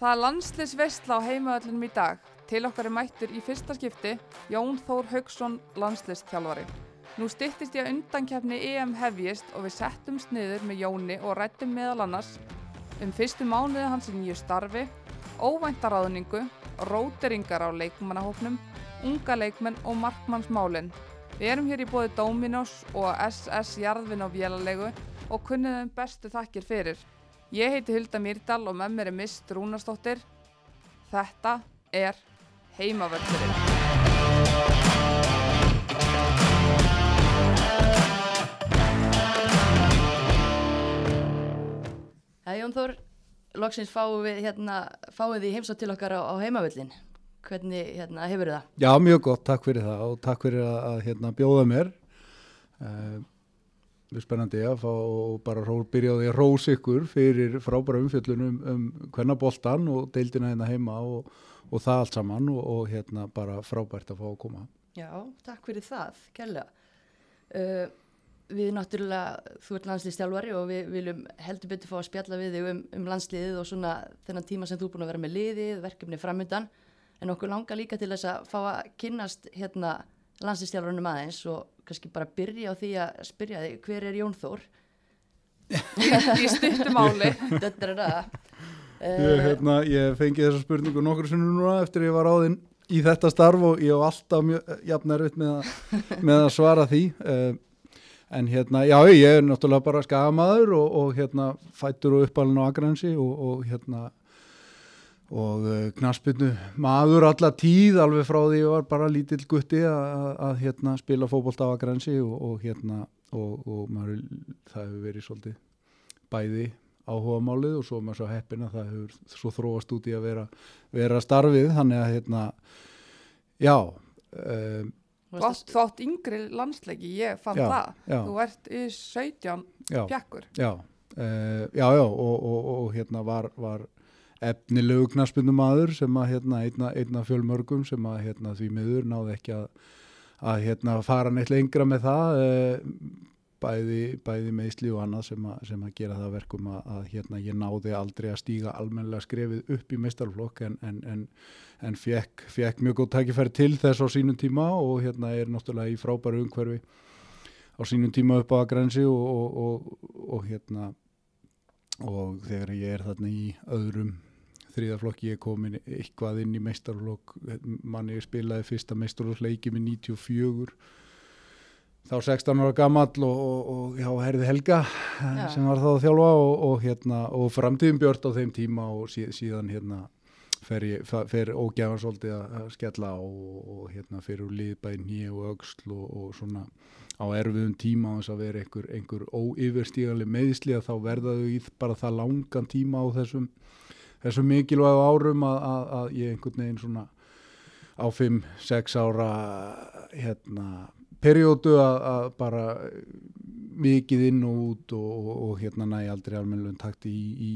Það er landsliðsvestla á heimaöllunum í dag. Til okkar er mættur í fyrsta skipti Jón Þór Haugsson landsliðstjálfari. Nú styttist ég að undankefni EM hefjist og við settumst niður með Jóni og rættum meðal annars um fyrstu mánuði hans í nýju starfi, óvæntaráðningu, róteringar á leikmannahóknum, unga leikmenn og markmannsmálinn. Við erum hér í bóði Dominos og SS Jarðvin á Vélalegu og kunniðum bestu þakkir fyrir. Ég heiti Hulda Myrdal og með mér er Mist Rúnastóttir. Þetta er Heimavöldurinn. Það Jón Þór, loksins fáum við hérna, fáum við heimsótt til okkar á, á heimavöllin. Hvernig hérna, hefur það? Já, mjög gott, takk fyrir það og takk fyrir að, að hérna, bjóða mér. Uh, spennandi að fá bara ró, byrjaði að rós ykkur fyrir frábæra umfjöllunum um hvernig boltan og deildina hérna heima og, og það allt saman og, og hérna bara frábært að fá að koma. Já, takk fyrir það, kærlega. Uh, við náttúrulega, þú ert landslýstjálfari og við viljum heldur betur fá að spjalla við þig um, um landsliðið og svona þennan tíma sem þú er búin að vera með liðið, verkefni framöndan, en okkur langar líka til þess að fá að kynnast hérna landslýstjálfarunum aðeins og kannski bara byrja á því að spyrja þig, hver er Jón Þór? Í stuttum áli. Þetta er það. Ég, hérna, ég fengi þessa spurningu nokkur sinnum núna eftir ég var áðinn í þetta starf og ég hef alltaf mjög jafn erfitt með, að- með að svara því. Uh, en hérna, já, ég er náttúrulega bara skamaður og, og hérna fættur og uppalinn á Akransi og, og hérna og uh, knaspinu maður alla tíð alveg frá því ég var bara lítill gutti að, að, að hérna spila fótbolt á Akransi og, og hérna og, og maður, það hefur verið svolítið bæði áhuga málið og svo maður svo heppin að það hefur svo þróast út í að vera, vera starfið þannig að hérna já um, Þú átt, þú átt yngri landsleiki, ég fann Já, það. já. Þú ert í 17 já, pjakkur. já, uh, já, já og, og, og hérna var, var efnilegu knaspinu maður sem að hérna einna, einna fjölmörgum sem að hérna því miður náði ekki að, að hérna fara neitt lengra með það uh, bæði, bæði meðsli og annað sem að, sem að gera það að verkum að, að hérna ég náði aldrei að stíga almennilega skrefið upp í meistarflokk en, en, en, en fekk, fekk mjög góð tækifæri til þess á sínum tíma og hérna er náttúrulega í frábæru umhverfi á sínum tíma upp á grensi og, og, og, og hérna og þegar ég er þarna í öðrum þriðaflokki ég komin eitthvað inn í meistarflokk manni spilaði fyrsta meistarflokkleiki með 94 þá 16 ára gamall og, og, og já, herði Helga já. sem var þá að þjálfa og, og, hérna, og framtíðum björt á þeim tíma og sí, síðan hérna fer, fer ógæfan svolítið að skella og, og hérna fer úr liðbæn nýja og öxl og, og svona á erfiðum tíma á þess að vera einhver, einhver óyfirstígaleg meðsli að þá verða þau í bara það langan tíma á þessum, þessum mikilvægu árum að, að, að ég einhvern veginn svona á 5-6 ára hérna perjódu að, að bara mikið inn og út og, og, og hérna næ aldrei almennilegum takti í, í,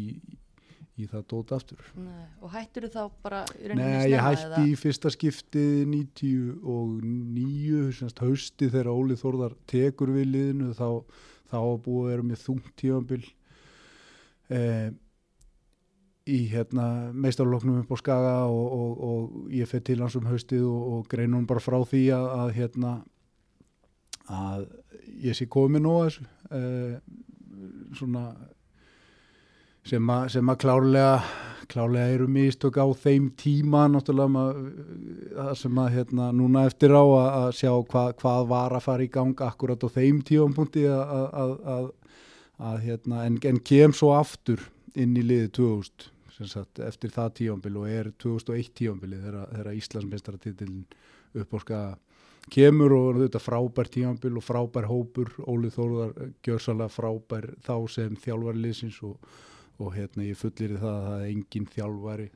í það dót aftur. Nei, og hættur þá bara Nei, ég hætti eða? í fyrsta skiptið 99, semst hausti þegar Óli Þórðar tekur við liðinu þá, þá búið að vera með þungt tífambil eh, í hérna meistarloknum upp á Skaga og, og, og ég fyrir til hans um haustið og, og grein hún bara frá því að, að hérna að ég sé komið nú að eh, svona sem að, sem að klárlega klárlega eru mistök á þeim tíma náttúrulega það sem að hérna núna eftir á að, að sjá hva, hvað var að fara í gang akkurat á þeim tífampunkti að, að, hérna en, en kem svo aftur inn í liði 2000 sem sagt, eftir það tífambil og er 2001 tífambili þegar, þegar Íslandsmeistaratitilin upp á skaga kemur og þetta frábær tífambil og frábær hópur. Óli Þórðar gjörsalega frábær þá sem þjálfari liðsins og og hérna ég fullir það að það er engin þjálfari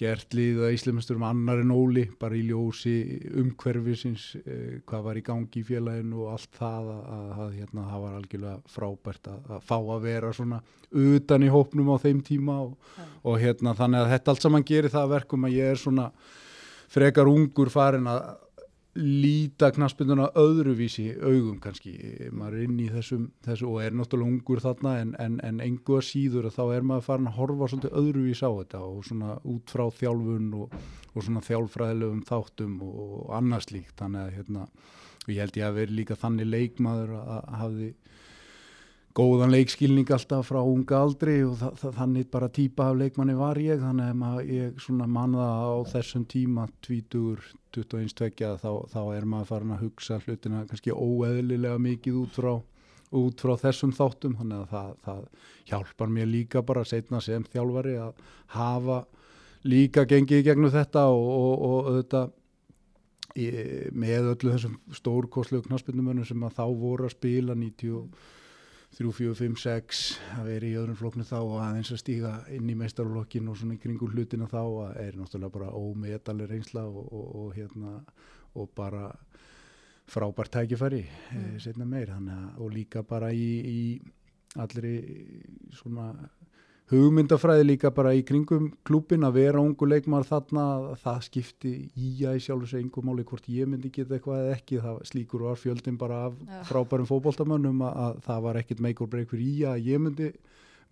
gert liðið að Íslamisturum annar en Óli bara í ljósi umhverfisins eh, hvað var í gangi í félaginu og allt það að, að, hérna, það var algjörlega frábært að, að fá að vera svona utan í hópnum á þeim tíma og, og hérna þannig að þetta allt saman gerir það að verkum að ég er svona frekar ungur farin að líta knaspinduna öðruvísi augum kannski, maður er inn í þessum, þessu og er náttúrulega ungur þarna en, en, en engu að síður að þá er maður farin að horfa svolítið öðruvísi á þetta og svona út frá þjálfun og, og svona þjálfræðilegum þáttum og, og annars líkt, þannig að hérna, ég held ég að veri líka þannig leikmaður að hafði góðan leikskilning alltaf frá unga aldri og þa þa þannig bara típa af leikmanni var ég þannig að ég svona manða á þessum tíma 20, 21, 22 þá, þá er maður farin að hugsa hlutina kannski óeðlilega mikið út frá, út frá þessum þáttum þannig að það, það hjálpar mér líka bara setna sem þjálfari að hafa líka gengið gegnum þetta og, og, og þetta með öllu þessum stórkoslu knaspindumönnum sem að þá voru að spila 90 og 3, 4, 5, 6 að vera í öðrum floknu þá og aðeins að stíga inn í meistarflokkin og svona í kringum hlutina þá er náttúrulega bara ómeðalir reynsla og, og, og hérna og bara frábært tækifæri eh, mm. setna meir að, og líka bara í, í allri svona hugmyndafræði líka bara í kringum klúpin að vera ungu leikmar þarna það skipti í að sjálf segja einhver máli hvort ég myndi geta eitthvað eða ekki það slíkur var fjöldin bara af ja. frábærum fókbóltamönnum að, að það var ekkit make or break fyrir í að ég myndi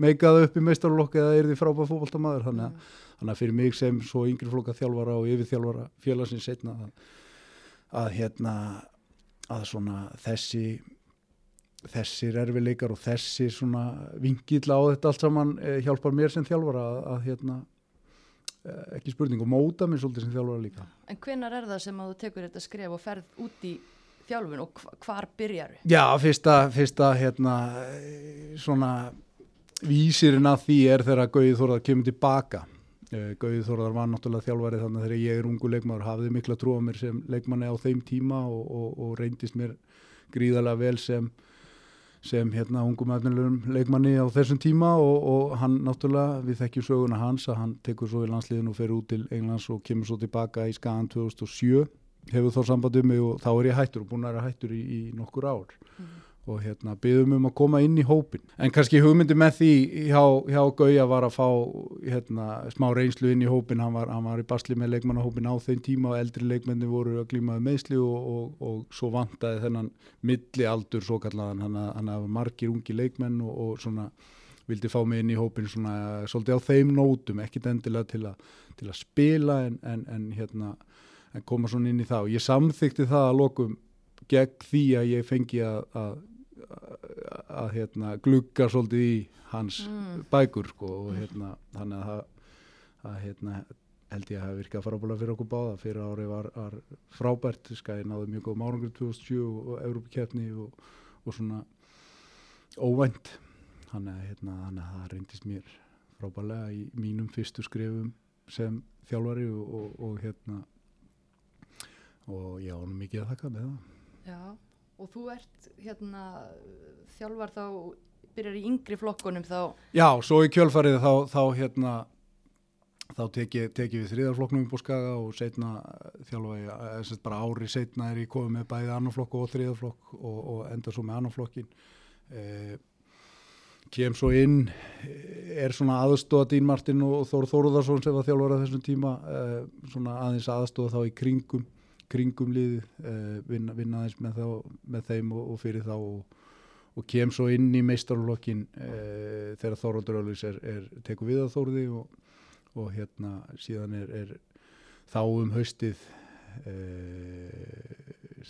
meikaða upp í meistarlokk eða er því frábær fókbóltamöður þannig, mm. þannig að fyrir mig sem svo yngri flokka þjálfara og yfirþjálfara félagsins setna að, að hérna að svona þessi þessir erfileikar og þessi svona vingill á þetta allt saman eh, hjálpar mér sem þjálfara að, að hérna, eh, ekki spurning og móta mér svolítið sem þjálfara líka. En hvenar er það sem að þú tekur þetta skref og ferð út í þjálfun og hvar byrjar þau? Já, fyrsta, fyrsta hérna svona vísirinn að því er þegar Gauði Þórðar kemur tilbaka. Eh, Gauði Þórðar var náttúrulega þjálfari þannig að þegar ég er ungu leikmar hafði mikla trú á mér sem leikmanni á þeim tíma og, og, og reyndist mér gríðarlega vel sem sem hérna ungum efnilegum leikmanni á þessum tíma og, og hann náttúrulega, við þekkjum söguna hans að hann tekur svo í landsliðinu og fer út til Englands og kemur svo tilbaka í skagan 2007 hefur þá samband um mig og þá er ég hættur og búin að vera hættur í, í nokkur ár. Mm og hérna byggðum um að koma inn í hópin en kannski hugmyndi með því hjá, hjá Gauja var að fá hérna, smá reynslu inn í hópin hann var, hann var í basli með leikmannahópin á þeim tíma og eldri leikmenni voru að glímaði meðsli og, og, og svo vantaði þennan milli aldur svo kallaðan hann að, að margir ungi leikmenn og, og svona vildi fá mig inn í hópin svona svolítið á þeim nótum, ekkit endilega til, a, til að spila en, en, en hérna en koma svona inn í það. Og ég samþykti það að lokum gegn því að ég fengi að, að hérna, glugga svolítið í hans mm. bækur sko, og hérna, þannig að, að hérna, held ég að það virkað frábúlega fyrir okkur báða. Fyrir ári var, var frábært skæði náðu mjög góð márangur 2007 og Európa-kjefni og, og svona óvænt. Þannig að, hérna, þannig að það reyndist mér frábælega í mínum fyrstu skrifum sem þjálfari og, og, og hérna og ég ánum mikið að þakka með það. Já og þú ert hérna þjálfar þá byrjar í yngri flokkunum þá. Já, svo í kjölfarið þá, þá hérna þá tekið teki við þriðarflokknum upp á skaga og setna þjálfa ég, eða bara ári setna er ég komið með bæðið annarflokk og þriðarflokk og, og enda svo með annarflokkin eh, kem svo inn er svona aðstóða Dín Martin og Þór Þóruðarsson sem var þjálfar að þessum tíma eh, svona aðeins aðstóða þá í kringum kringum liði uh, vinna, vinna aðeins með, með þeim og, og fyrir þá og, og kem svo inn í meistarlokkin uh, þegar Þóraldur Öllus er, er teku við að Þórði og, og hérna síðan er, er þá um haustið uh,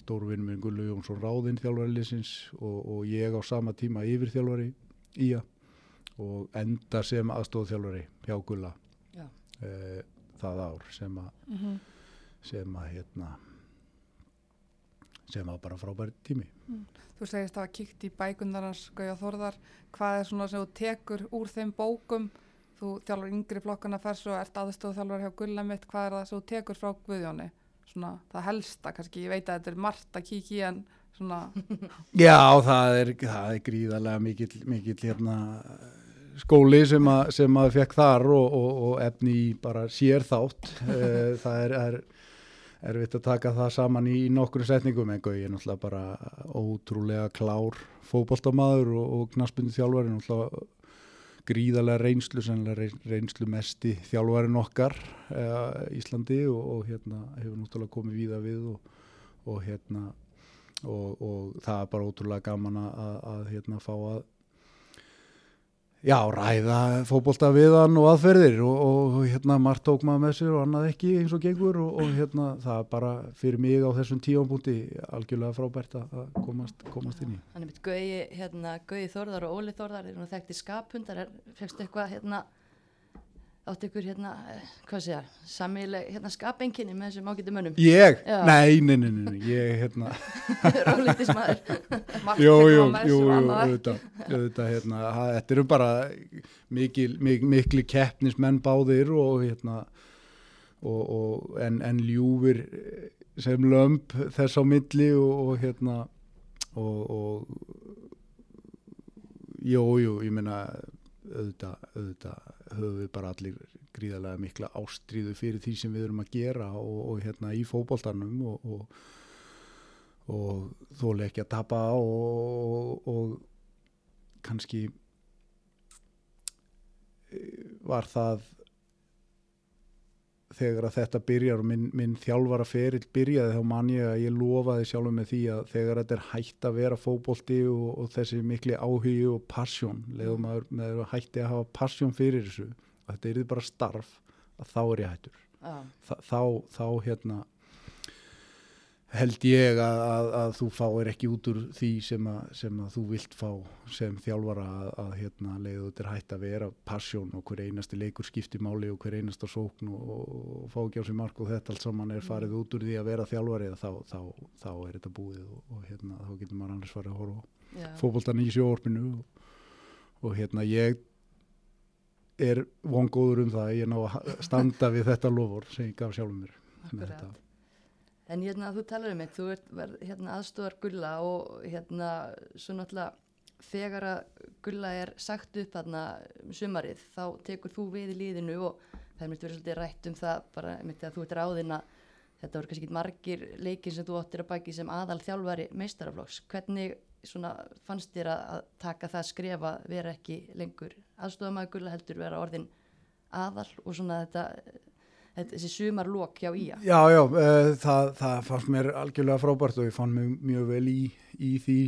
stórvinnum minn Gullu Jónsson Ráðinn þjálfari lisins og ég á sama tíma yfir þjálfari í að og enda sem aðstofþjálfari hjá Gulla það ár sem að mm -hmm. sem að hérna sem var bara frábæri tími. Mm. Þú segist að það kíkt í bækundarnas Gauja Þorðar, hvað er svona sem þú tekur úr þeim bókum? Þú þjálfur yngri flokkana fers og ert aðstóð þjálfur hjá Gullamitt, hvað er það sem þú tekur frá Guðjóni, svona það helsta kannski, ég veit að þetta er margt að kíkja í en svona Já, það er, það er gríðarlega mikill, mikill hérna skóli sem að, sem að fekk þar og, og, og efni bara sér þátt. Eh, það er, er erfitt að taka það saman í nokkru setningum en Gauði er náttúrulega bara ótrúlega klár fókbóltamaður og, og knaspunni þjálfari náttúrulega gríðarlega reynslu, sannlega reynslu mesti þjálfarin okkar uh, Íslandi og, og hérna hefur náttúrulega komið víða við og, og hérna og, það er bara ótrúlega gaman að, að hérna fá að já, ræða fótbolta við hann og aðferðir og, og hérna margt tók maður með sér og annað ekki eins og gengur og, og hérna það bara fyrir mig á þessum tífambúti algjörlega frábært að komast, komast inn í. Hann er mitt Gauði, hérna, Þórðar og Óli Þórðar, er nú þekkti skaphundar, fegstu eitthvað, hérna, áttu ykkur, hérna, eh, hvað sé það, samileg, hérna, skapenginni með þessum ágættu mönnum. Ég? Já. Nei, nei, nei, nei, ég hérna Rólitis maður. Margt Jú, jú, jú, auðvitað, auðvitað, hérna, þetta eru bara mikil, mik, mikli keppnismenn báðir og hérna, og, og, en, en ljúfir sem lömp þess á milli og, og hérna, og, og, jú, jú, ég meina, auðvitað, auðvitað höfum við bara allir gríðarlega mikla ástríðu fyrir því sem við erum að gera og, og hérna í fótboltanum og, og og þóli ekki að tapa og kannski eh, var það þegar að þetta byrjar og minn, minn þjálfara ferill byrjaði þá man ég að ég lofaði sjálfur með því að þegar þetta er hætt að vera fótbolti og, og þessi mikli áhugi og passjón, leiðum með að hætti að hafa passjón fyrir þessu og þetta er bara starf að þá er ég hættur. Þa, þá, þá hérna held ég að, að, að þú fáir ekki út úr því sem að, sem að þú vilt fá sem þjálfara að, að hérna leiðu þetta er hægt að vera passjón og hver einasti leikur skipti máli og hver einasta sókn og, og fá ekki á sig mark og þetta allt saman er farið út úr því að vera þjálfari þá, þá, þá er þetta búið og, og hérna þá getur maður annars farið að horfa á já, fótboltan í sjóorpinu og, og hérna ég er vongóður um það að ég ná að standa við þetta lofur sem ég gaf sjálfum mér með akkurat. þetta. En hérna, þú talar um eitt, þú ert verð, hérna, aðstofar gulla og hérna, svo náttúrulega þegar að gulla er sagt upp þarna um sumarið, þá tekur þú við í líðinu og það er myndi verið svolítið rætt um það, bara myndi að þú ert ráðina, þetta voru kannski ekki margir leikir sem þú áttir að baki sem aðal þjálfari meistaraflokks. Hvernig svona fannst þér að, taka það skrefa vera ekki lengur aðstofamæður gulla heldur vera orðin aðal og svona þetta, þetta þessi sumarlok hjá ía? Já, já, uh, það, það fannst mér algjörlega frábært og ég fann mig mjög vel í, í því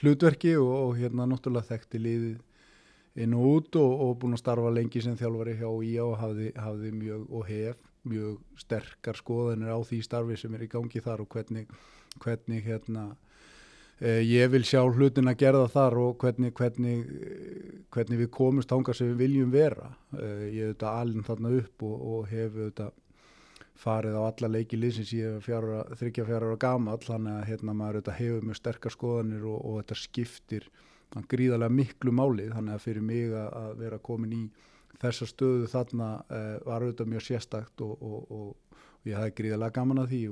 hlutverki og, og hérna náttúrulega þekkti liðið inn og út og, og búin að starfa lengi sem þjálfari hjá IA og hafði, hafði mjög og hef mjög sterkar skoðanir á því starfi sem er í gangi þar og hvernig, hvernig hérna ég vil sjá hlutin að gerða þar og hvernig, hvernig, eh, hvernig við komumst þangað sem við viljum vera. Eh, ég hef auðvitað alinn þarna upp og, og hef auðvitað farið á alla leiki liðsins ég er fjara, þryggja fjara ára gamall þannig að hérna maður auðvitað hefur mjög sterkar skoðanir og, og þetta skiptir gríðarlega miklu máli þannig að fyrir mig að, vera komin í þessa stöðu þarna uh, var auðvitað mjög sérstakt og, og, ég hafði gríðarlega gaman að því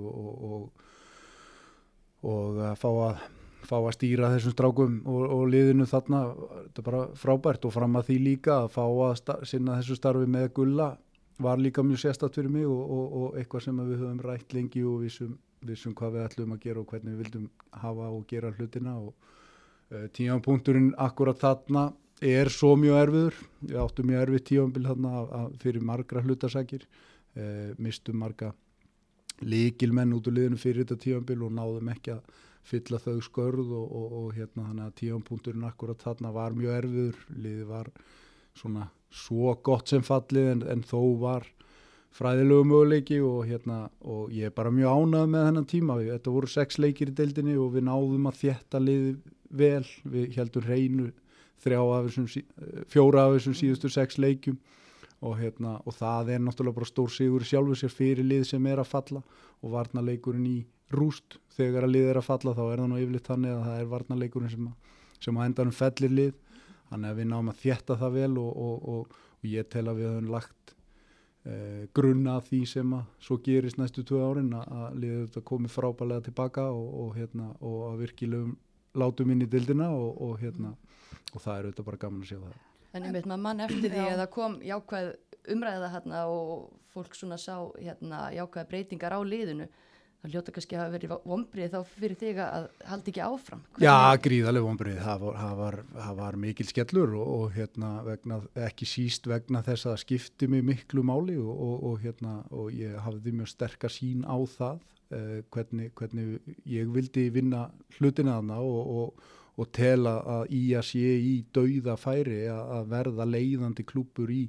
og að fá að fá að stýra þessum strákum og, og liðinu þarna, þetta er bara frábært og fram að því líka að fá að sinna þessu starfi með gulla var líka mjög sérstætt fyrir mig og, og, og eitthvað sem við höfum rætt lengi og vissum, vissum hvað við ætlum að gera og hvernig við vildum hafa og gera hlutina og uh, tímanpunkturinn akkurat þarna er svo mjög erfiður. Við áttum mjög erfið tímanbil þarna að, að fyrir margra hlutasækir uh, mistum marga líkilmenn út úr liðinu fyrir þetta tímanbil og náðum ekki að fylla þau skörð og, og, og hérna þannig að tímanpunkturinn akkurat þarna var mjög erfiður. Liði var svona svo gott sem fallið en, en þó var fræðilegu möguleiki og hérna og ég er bara mjög ánað með þennan tíma. Þetta voru sex leikir í deildinni og við náðum að þjætta liði vel. Við heldum þrjá af þessum, fjóra af þessum síðustu sex leikjum og, hérna, og það er náttúrulega bara stór sigur sjálfur sér fyrir lið sem er að falla og varnarleikurinn í rúst. Þegar að lið er að falla þá er það nú yfirleitt þannig að það er varnarleikurinn sem, að, sem á endanum fellir lið. Þannig að við náum að þjætta það vel og, og, og, og ég tel að við höfum lagt eh, grunna að því sem að svo gerist næstu tvö árin að, að liðið þetta komið frábælega tilbaka og, og, hérna, og að virkilegum látum inn í dildina og, og, hérna, og það er auðvitað bara gaman að sjá það. En einmitt maður mann eftir því að það kom jákvæð umræða hérna og fólk svona sá hérna jákvæð breytingar á liðinu það hljóta kannski að vera vonbrið þá fyrir þig að haldi ekki áfram. Já, gríðarlega vonbrið, það var, það var, það var mikil skellur og, og hérna vegna, ekki síst vegna þess að skipti mig miklu máli og, og, hérna og ég hafði mjög sterkar sín á það eh, hvernig, hvernig ég vildi vinna hlutina þarna og, tela að í að sé í dauða færi að, verða leiðandi klúpur í,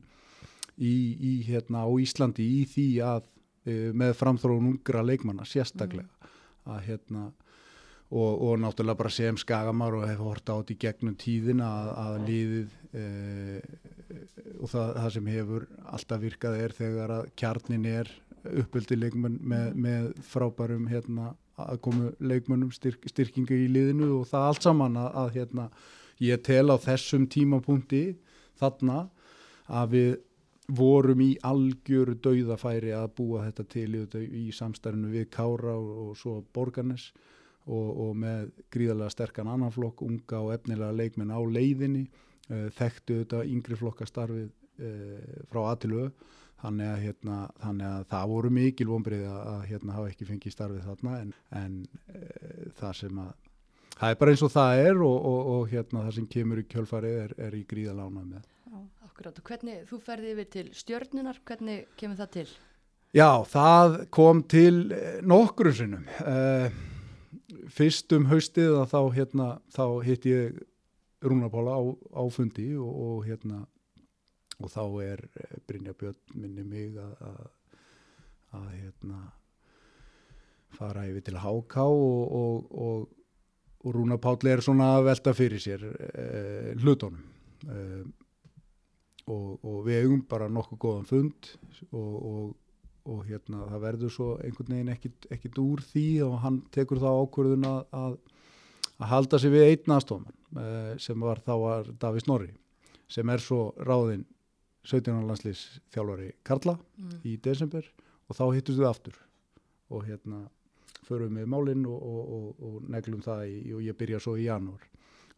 í, í hérna á Íslandi í því að með framþróun ungra leikmanna sérstaklega mm. að hérna og, og náttúrulega bara sem skagamar og hef hort átt í gegnum tíðina að, að liðið e, og það, það sem hefur alltaf virkað er þegar að kjarnin er uppöldi leikmann með, mm. með frábærum hérna að komu leikmannum styrk, styrkingu í liðinu og það allt saman að, að hérna ég tel á þessum tímapunkti þarna að við vorum í algjöru dauðafæri að búa þetta til í samstærinu við Kára og, og svo Borgarnes og, og með gríðarlega sterkan annanflokk, unga og efnilega leikmenn á leiðinni, uh, þekktu þetta yngri flokkastarfið uh, frá aðtilu þannig að, hérna, þannig að það voru mikil vonbrið að hérna, hafa ekki fengið starfið þarna en, en uh, það sem að það er bara eins og það er og, og hérna, það sem kemur í kjölfarið er, er í gríðalána með Akkurát, og hvernig þú ferði yfir til stjörnunar, hvernig kemur það til? Já, það kom til eh, nokkru sinnum. Uh, fyrst um haustið þá, hérna, þá hitt ég Rúnapála á, á fundi og, og, hérna, og þá er eh, Brynja Björn minni mig að, hérna, fara yfir til Háká og, og Rúnapáli er svona velta fyrir sér uh, hlutónum. Uh, og, og við eigum bara nokkuð góðan fund og, og, og hérna það verður svo einhvern veginn ekkit, ekkit úr því og hann tekur þá ákvörðun að, að, halda sig við einn aðstofman eh, sem var þá var Davís Norri sem er svo ráðinn 17. landslýs þjálfari Karla mm. í desember og þá hittum við aftur og hérna förum við málinn og neglum það í, og ég byrja svo í janúar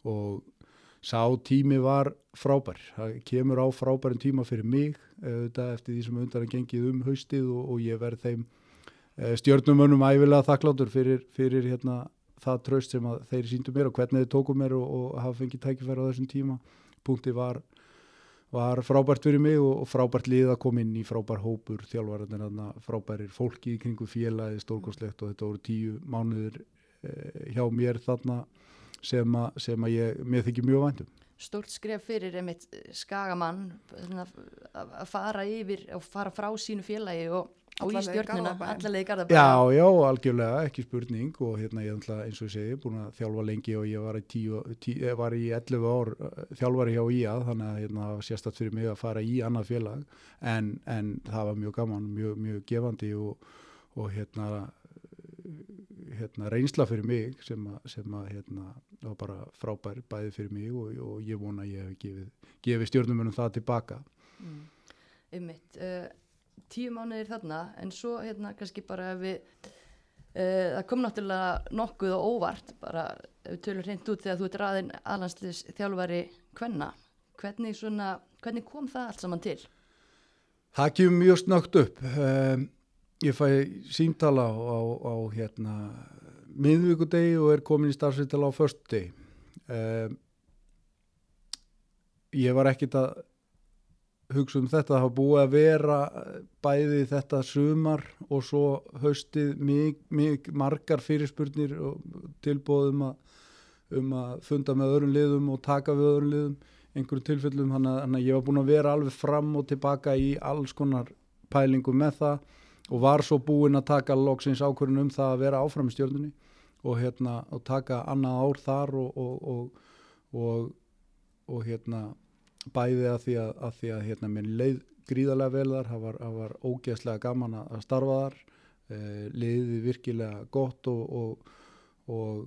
og sá tími var frábær. Það kemur á frábærin tíma fyrir mig auðvitað eftir því sem undan er gengið um haustið og, og ég verð þeim eh, stjórnumönum æfilega þakkláttur fyrir, fyrir hérna, það tröst sem þeir síndu mér og hvernig þeir tóku mér og, og hafa fengið tækifæri á þessum tíma. Punkti var, var frábært fyrir mig og, og frábært lið að koma inn í frábær hópur. Þjálfvarðin frábærir fólki í kringu félagi stórkoslegt og þetta voru tíu mánuður eh, hjá mér þarna sem að, sem að ég, mér þykir mjög vandum. Stort skref fyrir einmitt skagamann að fara yfir og fara frá sínu félagi og og í stjórnuna, allavega í Garðabæn Já, já, algjörlega, ekki spurning og hérna ég ætla eins og ég segi, búin að þjálfa lengi og ég var í, tíu, tí, var í 11 ár uh, þjálfari hjá IA þannig að hérna sérstatt fyrir mig að fara í annað félag en, en það var mjög gaman, mjög, mjög gefandi og, og hérna hérna, reynsla fyrir mig sem að, sem að hérna, var bara frábær bæði fyrir mig og, og ég vona að ég hef gefið, gefið stjórnumunum það tilbaka mm. Ummitt uh, tíu mánuðir þarna en svo hérna kannski bara við uh, það kom náttúrulega nokkuð og óvart bara við tölum hreint út þegar þú ert raðinn aðlandslis þjálfari hvenna hvernig, svona, hvernig kom það allt saman til? Það kemur mjög snögt upp um, ég fæ símtala á, á, á hérna miðvíkudegi og er komin í starfsvítala á förstudegi um, ég var ekkit að hugsa um þetta. Það hafa búið að vera bæði þetta sumar og svo haustið mig, mig margar fyrirspurnir og tilbóðum að, um að funda með öðrum liðum og taka við öðrum liðum. Einhverjum tilfellum, þannig að ég var búin að vera alveg fram og tilbaka í alls konar pælingum með það og var svo búinn að taka loksins ákvörðin um það að vera áfram í stjórnunni og, hérna, og taka annað ár þar og, og, og hérna, bæði að því að, að, því að hérna, minn leið gríðarlega vel þar, það var, var ógeðslega gaman að starfa þar, e, leiði virkilega gott og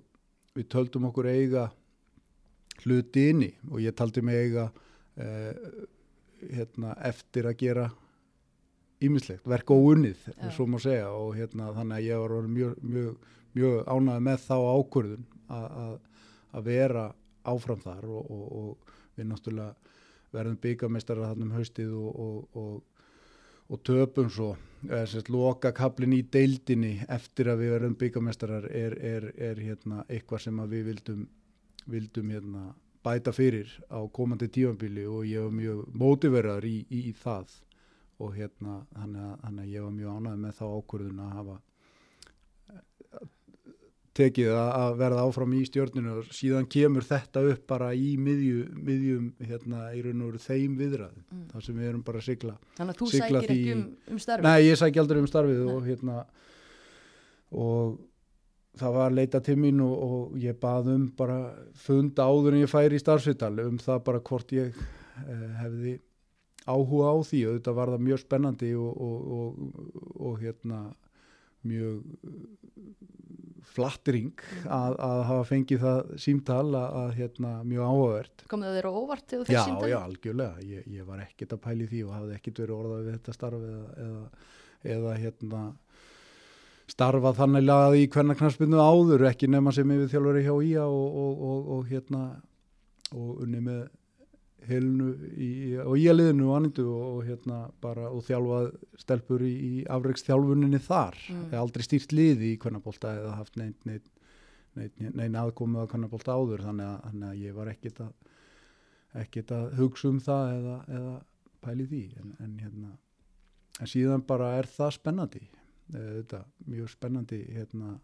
við töldum okkur eiga hluti inni og ég taldi mig eiga e, hérna, eftir að gera ímislegt, verk og unnið, svo má segja og hérna þannig að ég var mjög, mjög, mjög ánægð með þá ákvörðun að vera áfram þar og, og, og við náttúrulega verðum byggamestara þarna um haustið og, og töpum svo loka kaplin í deildinni eftir að við verðum byggamestarar er, er, er hérna eitthvað sem við vildum, vildum hérna bæta fyrir á komandi tífambili og ég var mjög mótiverðar í, í, í það og hérna þannig að, ég var mjög ánægð með þá ákvörðun að hafa tekið að verða áfram í stjórninu og síðan kemur þetta upp bara í miðju, miðjum hérna í raun og veru þeim viðræðum Mm. þar sem við erum bara að sigla Þannig að þú sækir því- ekki um, um starfi. Nei, ég sækja aldrei um starfið Nei. og hérna og það var leita til mín og, og ég bað um bara funda áður en ég færi í starfsvital um það bara hvort ég eh, hefði áhuga á því og þetta var það mjög spennandi og, og, og, og hérna mjög flattring að, að hafa fengið það símtal að, að hérna mjög áhugavert Kom það þér á óvart þegar þú Já, fyrst símtali? já, algjörlega. Ég, ég var ekkert að pæli því og hafði ekkert verið orðað við þetta starf eða, eða, eða hérna starfað þannig að í hvernig knarspinnu áður, ekki nema sem yfir þjálfari hjá ÍA og, og, og, og hérna og unni með helnu í, og ÍA liðinu og annindu og, og hérna bara og þjálfað stelpur í, í afreiksþjálfuninni þar. Mm. Ég hef aldrei stýrt liði í kvennabólta eða haft neinn neinn neinn neinn aðkomið að kvennabólta áður þannig að, þannig að ég var ekkert að ekkert að hugsa um það eða, eða pæli því en, en, hérna, en síðan bara er það spennandi Eh, þetta, mjög spennandi hérna,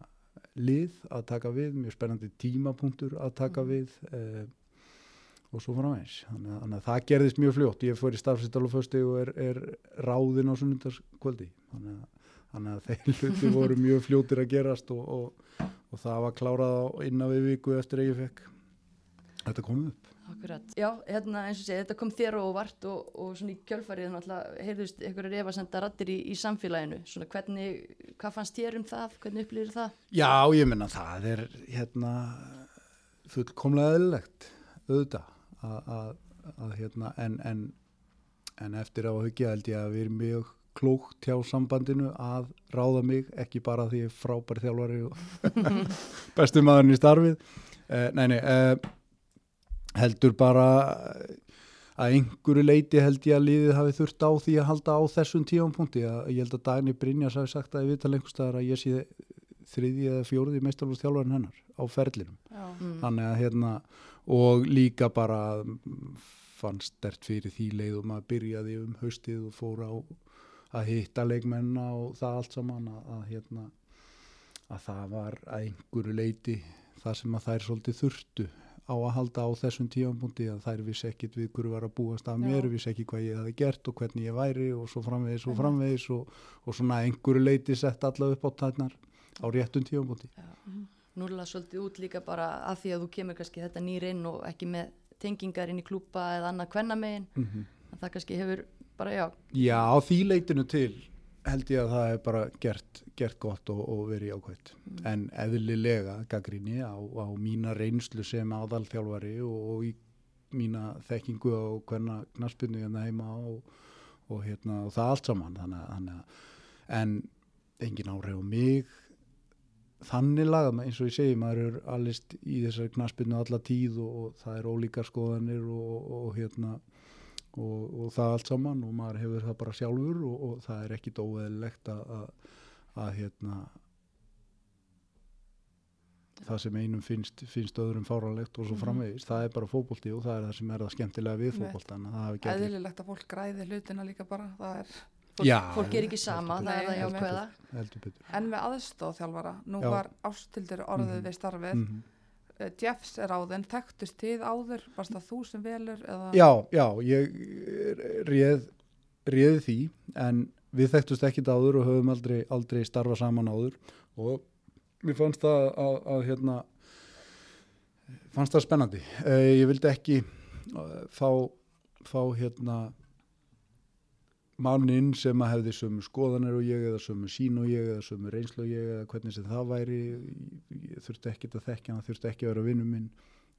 lið að taka við mjög spennandi tímapunktur að taka Mhm. við eh, og svo eins þannig, þannig að það gerðist mjög fljótt ég fór í starfsýttal og og er, er ráðin á sunnundarskvöldi þannig að, þannig að þeir hluti voru mjög fljótir að gerast og, og, og það var klárað innan við viku eftir að ég fekk þetta komið upp Akkurat. Já, hérna eins og segja, þetta kom þér á óvart og, og svona í kjölfarið náttúrulega heyrðust einhverjar efasenda rattir í, í samfélaginu. Svona hvernig, hvað fannst þér um það? Hvernig upplýðir það? Já, ég menna það er hérna fullkomlega eðlilegt auðvitað að, hérna en, en, en eftir á að hugja held ég að við erum mjög klókt hjá sambandinu að ráða mig ekki bara því ég er frábær þjálfari og bestu maðurinn í starfið uh, nei, nei uh, heldur bara að einhverju leiti held ég að liðið hafi þurft á því að halda á þessum tífampunkti að ég held að Dagni Brynjas hafi sagt að ég vita lengustæðar að ég sé þriði eða fjóriði meistarlústjálfarinn hennar á ferlinum Já. Mm. þannig að hérna og líka bara mm, fann stert fyrir því leiðum að byrjaði um haustið og fór á að hitta leikmenna og það allt saman að, að hérna að það var að einhverju leiti það sem að þær svolítið þurftu á að halda á þessum tífampunkti að þær vissi ekkit við hverju var að búast af mér Já. vissi ekki hvað ég hafi gert og hvernig ég væri og svo framvegis og framvegis og, og svona að einhverju leiti sett alla upp á tætnar á réttum tífampunkti Núrlega svolítið út líka bara að því að þú kemur kannski þetta nýr inn og ekki með tengingar inn í klúpa eða annað kvennamegin. mm -hmm. Það kannski hefur bara, já, Já, á því leitinu til held ég að það er bara gert, gert gott og, og verið ákvæmt. Mm. En eðlilega gaggrinni á, á mína reynslu sem aðalþjálfari og, og í mína þekkingu á hverna knaspinu hérna heima og, og, hérna, og það allt saman. Þannig, þannig en engin áhrif á mig þannig lagað eins og ég segi, maður er allist í þessari knaspinu alla tíð og, og það er ólíkar skoðanir og, og hérna og, og það allt saman og maður hefur það bara sjálfur og, og það er ekkit óeðlilegt að, að, hérna það sem einum finnst, finnst öðrum fáralegt og svo Mhm. framvegis, það er bara fótbolti og það er það sem er það skemmtilega við að það allir- Eðlilegt að fólk græði hlutina líka bara. Það er, fólk, fólk er ekki sama, það er það jákvæða. en með aðstóðþjálfara, nú Já. var ástildur orðið Mhm. við starfið. mm Uh, Jeffs er áðin, þekktust þið áður, varst það þú sem velur? Eða? Já, já, ég réð, réði því en við þekktust ekkit áður og höfum aldrei, aldrei starfa saman áður og mér fannst það að, að hérna fannst það spennandi eh, ég vildi ekki uh, fá, fá hérna manninn sem að hefði sömu skoðanir og ég eða sömu sín og ég eða sömu reynslu og ég eða hvernig sem það væri þurfti ekkit að þekkja hann, þurfti ekki að vera vinnu minn.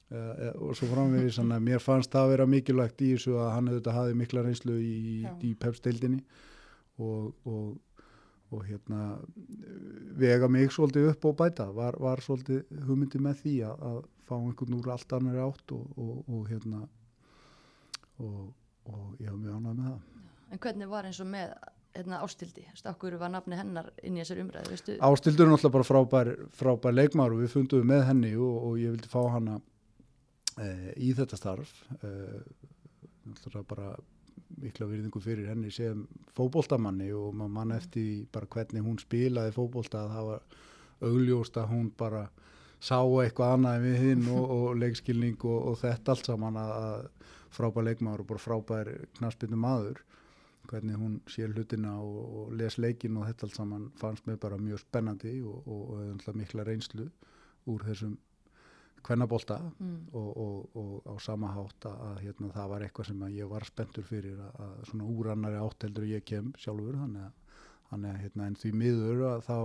Uh, og svo framvegis þannig að mér fannst það að vera mikilvægt í þessu að hann auðvitað hafi mikla reynslu í, í pepsteildinni og, og, og hérna vega mig svolítið upp og bæta. Var, var svolítið hugmyndi með því að, að fá einhvern úr allt annar átt og, og, og hérna og, og ég haf mjög ánægð með það En hvernig var eins og með hérna, ástildi, okkur var nafni hennar inn í þessar umræðu, veistu? Ástildur er náttúrulega bara frábær, frábær leikmar og við fundum með henni og, og ég vildi fá hana e, í þetta starf. E, náttúrulega bara mikla virðingu fyrir henni sem fókbóltamanni og maður mann eftir bara hvernig hún spilaði fókbólta að það var augljóst að hún bara sá eitthvað annað við hinn og, og leikskilning og, og þetta allt saman að, að frábær leikmaður og bara frábær knaspinu maður hvernig hún sé hlutina og, og les leikin og þetta allt saman fannst mér bara mjög spennandi og mikla reynslu úr þessum kvennabólta mm. og, og, og á sama hátt að hérna, það var eitthvað sem ég var spenntur fyrir að, að svona úrannari átteldur ég kem sjálfur þannig að, þannig að hérna, en því miður að þá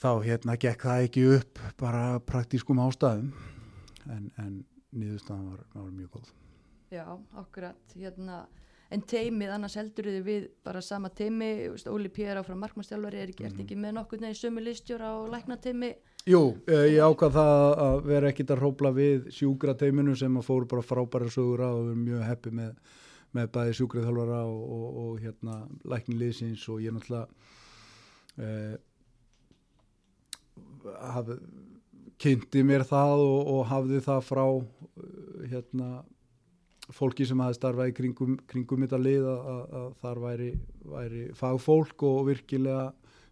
þá hérna gekk það ekki upp bara praktískum ástæðum en, en niðurstaðan var, var mjög góð Já, akkurat hérna en teimið, annars heldur við bara sama teimi, Óli Pér áfram markmannstjálfari, er ekki, mm. ekki með nokkur neði sömu listjóra og lækna teimi Jú, eh, ég ákvað það að vera ekkit að hrópla við sjúkra teiminu sem að fóru bara frábæra sögur á og við erum mjög heppi með, með bæði sjúkraþjálfara og, og, og hérna lækniliðsins og ég náttúrulega eh, haf, kynnti mér það og, og hafði það frá eh, hérna fólki sem hafi starfað í kringum, kringum þetta lið að, að, að þar væri, væri fagfólk og virkilega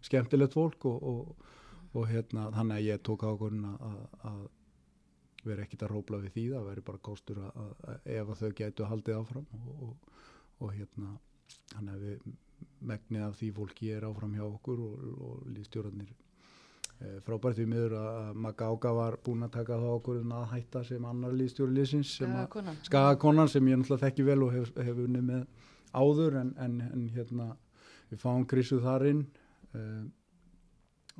skemmtilegt fólk og, og, og hérna þannig að ég tók ákvörðin að, að vera ekkit að róbla við því það veri bara kostur að ef þau getu haldið áfram og hérna þannig að við megnið af því fólki er áfram hjá okkur og líðstjórnarnir frábært við miður að Magága var búin að taka þá okkur að hætta sem annar líðstjóri líðsins skagakonan sem ég náttúrulega þekki vel og hef, hef unni með áður en, en, en hérna við fáum Krissu þar inn uh,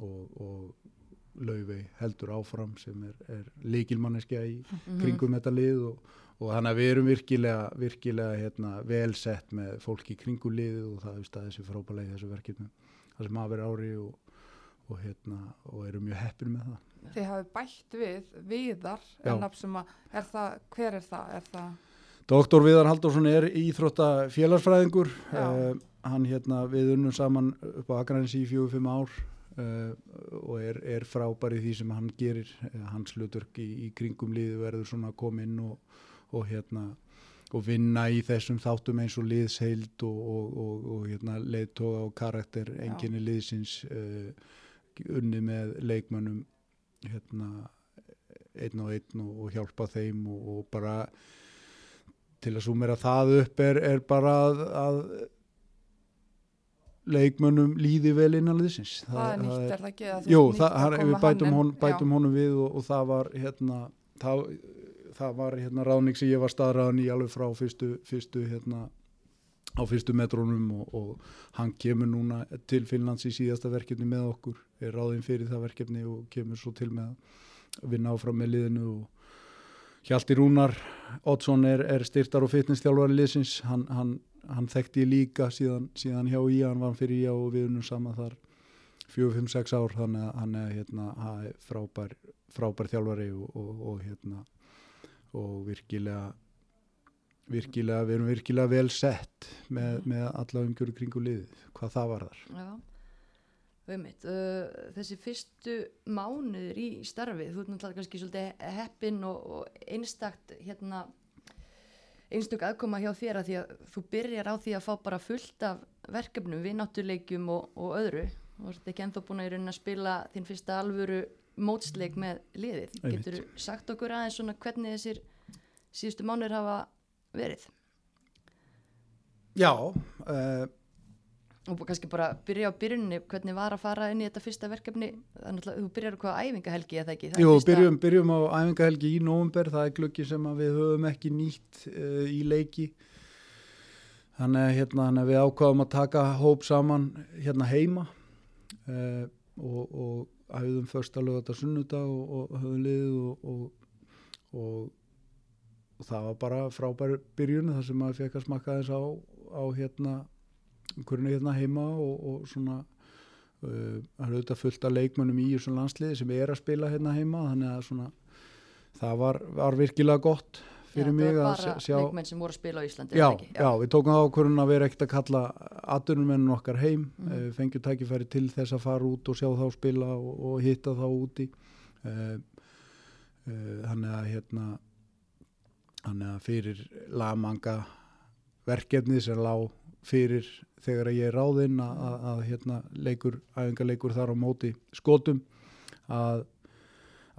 og, og Laufey heldur áfram sem er, er leikilmanneskja í -hmm. kringum þetta lið og, og þannig að við erum virkilega, virkilega hérna, velsett með fólki í kringum lið og það er staðið sem frábælega í þessu verkefnu það sem hafa verið ári og og, hérna, og eru mjög heppin með það. Þið hafið bætt við viðar, er það, hver er það? Er það... Doktor Viðar Haldursson er íþróttafélagsfræðingur, uh, hann hérna við unnum saman upp á Akranis í fjóðu fimm ár uh, og er, er frábær í því sem hann gerir, uh, hans hlutverk í, í kringum liðu verður svona að koma inn og, og hérna og vinna í þessum þáttum eins og liðsheild og, og, og, og hérna, leiðtoga og karakter enginni liðsins unni með leikmönnum hérna, einn og einn og, og hjálpa þeim og, og bara til að sumera það upp er, er bara að, að leikmönnum líði vel innan liðsins. Það, það er nýtt, er það ekki? Jú, það, við bætum, hon, bætum honum við og, og það var hérna það, það var hérna ráning sem ég var staðræðan í alveg frá fyrstu, fyrstu hérna á fyrstu metrónum og, og hann kemur núna til Finnlands í síðasta verkefni með okkur, er ráðinn fyrir það verkefni og kemur svo til með að vinna áfram með liðinu og Hjalti Rúnar Oddsson er, er styrtar og fitnessstjálfari liðsins, hann, hann, hann þekkti líka síðan, síðan hjá í, hann var fyrir í og við unum saman þar 4-5-6 ár, þannig að hann er hérna, frábær, frábær þjálfari og, og, og hérna og virkilega virkilega, við erum virkilega vel sett með, mm. með alla umgjörðu kringu liðið, hvað það var þar Já, veit uh, þessi fyrstu mánuður í starfið, þú ert náttúrulega kannski svolítið heppin og, og einstakt hérna einstök aðkoma hjá þér að því að þú byrjar á því að fá bara fullt af verkefnum, vinnáttuleikjum og, og öðru. Og þú ert ekki enþá búin að að spila þinn fyrsta alvöru mótsleik með liðið, getur sagt okkur aðeins svona hvernig þessir síðustu mánuður hafa verið? Já uh, og kannski bara byrja á byrjunni hvernig var að fara inn í þetta fyrsta verkefni? Þannig að þú byrjar á hvaða æfingahelgi eða ekki? Jú, fyrsta... byrjum, byrjum á æfingahelgi í nógumber það er glöggi sem við höfum ekki nýtt uh, í leiki. Þannig að hérna, við ákvaðum að taka hóp saman hérna heima uh, og, og hafðum första lögata sunnudag og, og höfum liðið og, og og það var bara frábær byrjun þar sem maður fekk að smakka þess á, á hérna, hvernig hérna heima og, og svona uh, það er auðvitað fullt af leikmönnum í þessu landsliði sem er að spila hérna heima þannig að svona það var, var virkilega gott fyrir Já, mig það að var bara sjá leikmenn sem voru að spila á Íslandi já, það ekki? já, við tókum það ákvörðun að vera ekkert að kalla aðdunumennun okkar heim mm Mhm. -hmm. fengjum tækifæri til þess að fara út og sjá þá spila og, og hitta þá úti uh, uh, þannig að hérna þannig að fyrir lagmanga verkefni sem lá fyrir þegar ég er ráðinn að, að, að hérna leikur, æfingarleikur þar á móti skotum að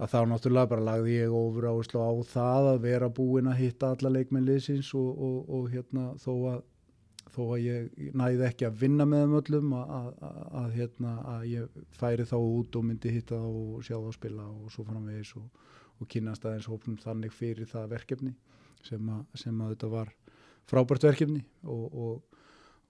að þá náttúrulega bara lagði ég ofur áherslu á það að vera búinn að hitta alla leikmenn liðsins og, og, og hérna þó þó að ég næði ekki að vinna með þeim öllum að, hérna, ég færi þá út og myndi hitta þá og sjá þá spila og svo framvegis og, og kynast aðeins hópnum þannig fyrir það verkefni sem að, sem að þetta var frábært verkefni og, og,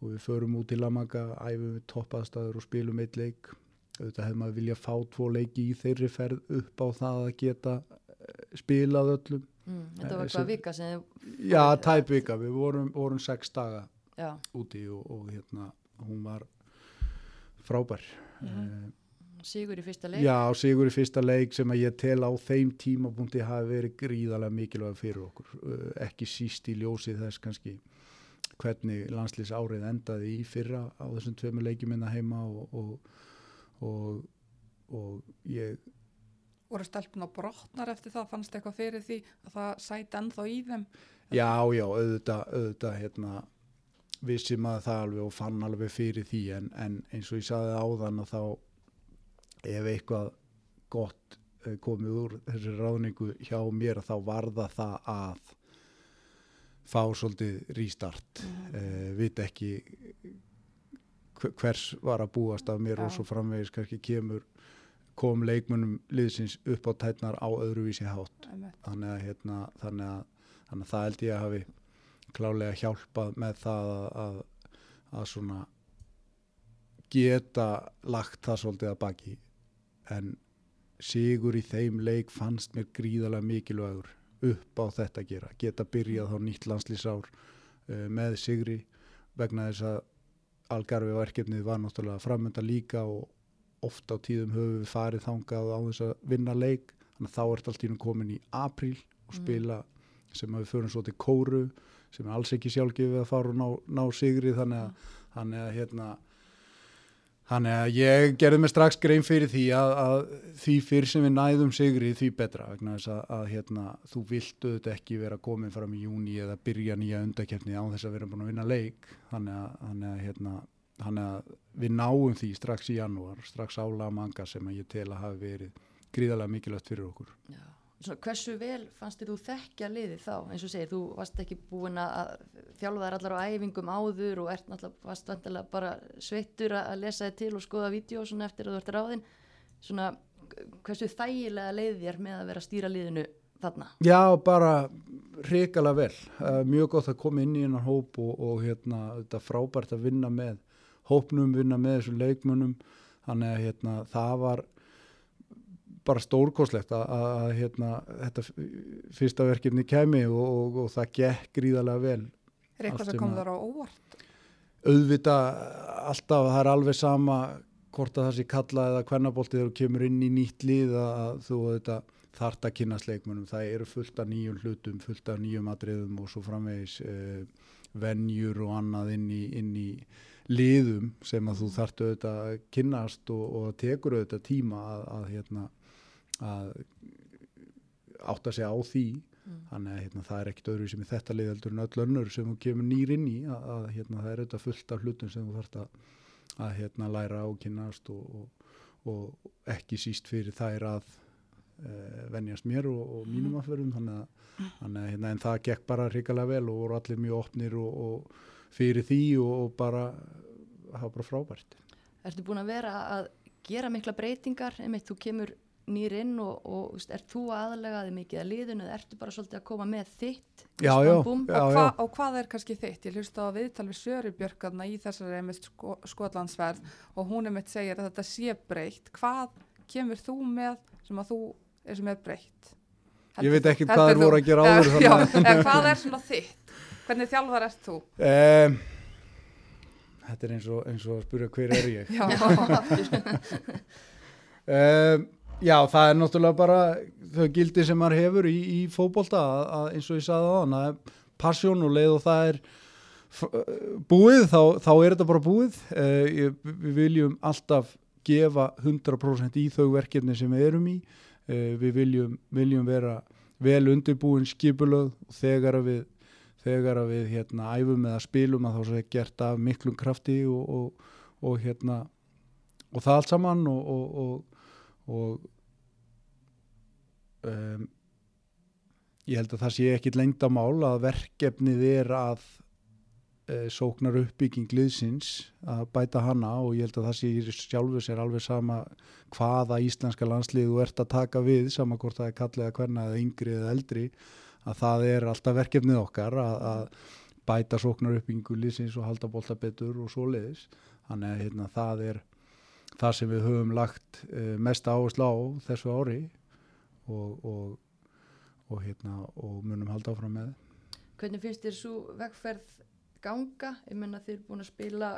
og við förum út til Lamaga, æfum við toppaðstæður og spilum eitt leik. Auðvitað hefði maður vilja fá tvo leiki í þeirri ferð upp á það að geta eh, spilað öllum. Mm, þetta var Eh, eitthvað sem- vika sem já, tæp vika, við vorum, vorum sex daga já, úti og, og hérna hún var frábær. Mm sigur í fyrsta leik já, sigur í fyrsta leik sem að ég tel á þeim tímapunkti hafi verið gríðarlega mikilvæg fyrir okkur Uh, ekki síst í ljósi þess kannski hvernig landslýs árið endaði í fyrra á þessum tveimur leikjum minna heima og, og, og, og ég voru stelpun á brotnar eftir það, fannst eitthvað fyrir því að það sæti ennþá í þeim. Já, já, auðvitað, auðvitað hérna, vissi maður það alveg og fann alveg fyrir því en, en eins og ég saði áðan að þá ef eitthvað gott eh, komið úr þessi ráðningu hjá mér þá var það að fá svolítið rístart Mhm. eh, vit ekki hver- hvers var að búast af mér Já. og svo framvegis kannski kemur kom leikmunum liðsins upp á tætnar á öðruvísi hátt þannig að, hérna, þannig að, þannig að það held ég að hafi klálega hjálpað með það að, að, að svona geta lagt það svolítið að baki en sigur í þeim leik fannst mér gríðarlega mikilvægur upp á þetta að gera. Geta byrjað þá nýtt landslýsár uh, með sigri vegna þess að algarfi verkefnið var náttúrulega framönda líka og oft á tíðum höfum við farið þangað á þess að vinna leik. Þannig að þá ert allt í hún komin í apríl og Mm. spila sem að við förum svo til kóru sem er alls ekki sjálfgefið að fara og ná, ná sigri. Þannig að, þannig að hérna Þannig að ég gerði mig strax grein fyrir því að, að því fyrr sem við næðum sigri því betra vegna þess að, að hérna, þú vilt auðvitað ekki vera komin fram í júni eða byrja nýja undakefni á þess að vera búin að vinna leik þannig að, þannig að, hérna, við náum því strax í janúar strax ála manga sem ég tel að hafi verið gríðarlega mikilvægt fyrir okkur. Já. Svona, hversu vel fannst þér þú þekkja liðið þá eins og segir, þú varst ekki búin að þjálfa þær allar á æfingum áður og ert náttúrulega bara sveittur að lesa þið til og skoða vídeo eftir að þú ert ráðinn svona, hversu þægilega leið þér með að vera að stýra liðinu þarna Já, bara hrikalega vel. Uh, mjög gott að koma inn í hennar hóp og, og hérna, þetta frábært að vinna með hópnum, vinna með þessum leikmunum. Þannig að hérna, það var bara stórkoslegt að, að, að hérna, þetta fyrsta verkefni kemi og, og, og það gekk gríðarlega vel. Er eitthvað sem sem kom þar á óvart? Auðvita alltaf, það er alveg sama hvort að það sé kalla eða hvernabolti þegar þú kemur inn í nýtt lið að þú þetta þart að kynast leikmunum. Það eru fullt af nýjum hlutum, fullt af nýjum atriðum og svo framvegis uh, venjur og annað inn í, inn í liðum sem að þú þart auðvitað að kynnast og, og tekur auðvitað tíma að, að, hérna, að átta sig á því. Þannig að hérna, það er ekkit öðru sem í þetta lið heldur en öll önnur sem þú kemur nýr inn í að, að hérna, það er auðvitað fullt af hlutum sem þú þarft að, að hérna, læra og kynnast og, og, og ekki síst fyrir þær að uh, venjast mér og, og mínum aðferðum. Þannig að, þannig að hérna, en það gekk bara hrikalega vel og voru allir mjög opnir og, og fyrir því og, bara var bara frábært. Ertu búin að vera að gera mikla breytingar? Einmitt þú kemur nýr inn og, og veist, ert þú aðlega þig mikið að liðinu eða ertu bara svolítið að koma með þitt Já, já, og, hva, og hvað er kannski þitt? Ég hlusta á viðtal við Söru Björkarna í þessari einmitt sko, skotlandsverð og hún einmitt segir að þetta sé breytt. Hvað kemur þú með sem að þú er sem er breytt? Ég veit ekki Heldur hvað þú- voru að gera áður, Já, en hvað er svona þitt? Hvernig þjálfar ert þú? Um, þetta er eins og, eins og að spyrja hver er ég Já, um, Já, það er náttúrulega bara þau gildi sem maður hefur í, í að eins og ég sagði á hann að passjón og leið og það er búið, þá, þá er þetta bara búið. Ég, við viljum alltaf gefa 100% í þau verkefni sem við erum í. Uh, við viljum, viljum vera vel undirbúin skipulöð og þegar að við þegar að við hérna æfum eða spilum að þá sé gert af miklum krafti og, og, og hérna og það allt saman og, og um, ég held að það sé ekkit lengdamál að verkefnið er að uh, sóknar uppbygging liðsins að bæta hana og ég held að það sé í sjálfu sér alveg sama hvaða íslenska landslið þú ert að taka við sama hvort það er kallið að hverna eða yngri eða eldri að það er alltaf verkefnið okkar að, að bæta sóknar uppbyggingu liðsins og halda bolta betur og svo leiðis þannig að hérna, það er það sem við höfum lagt uh, mest áherslu á þessu ári og, og, og, hérna, og munum halda áfram með. Hvernig finnst þér svo vegferð ganga? Ég menna þið er búin að spila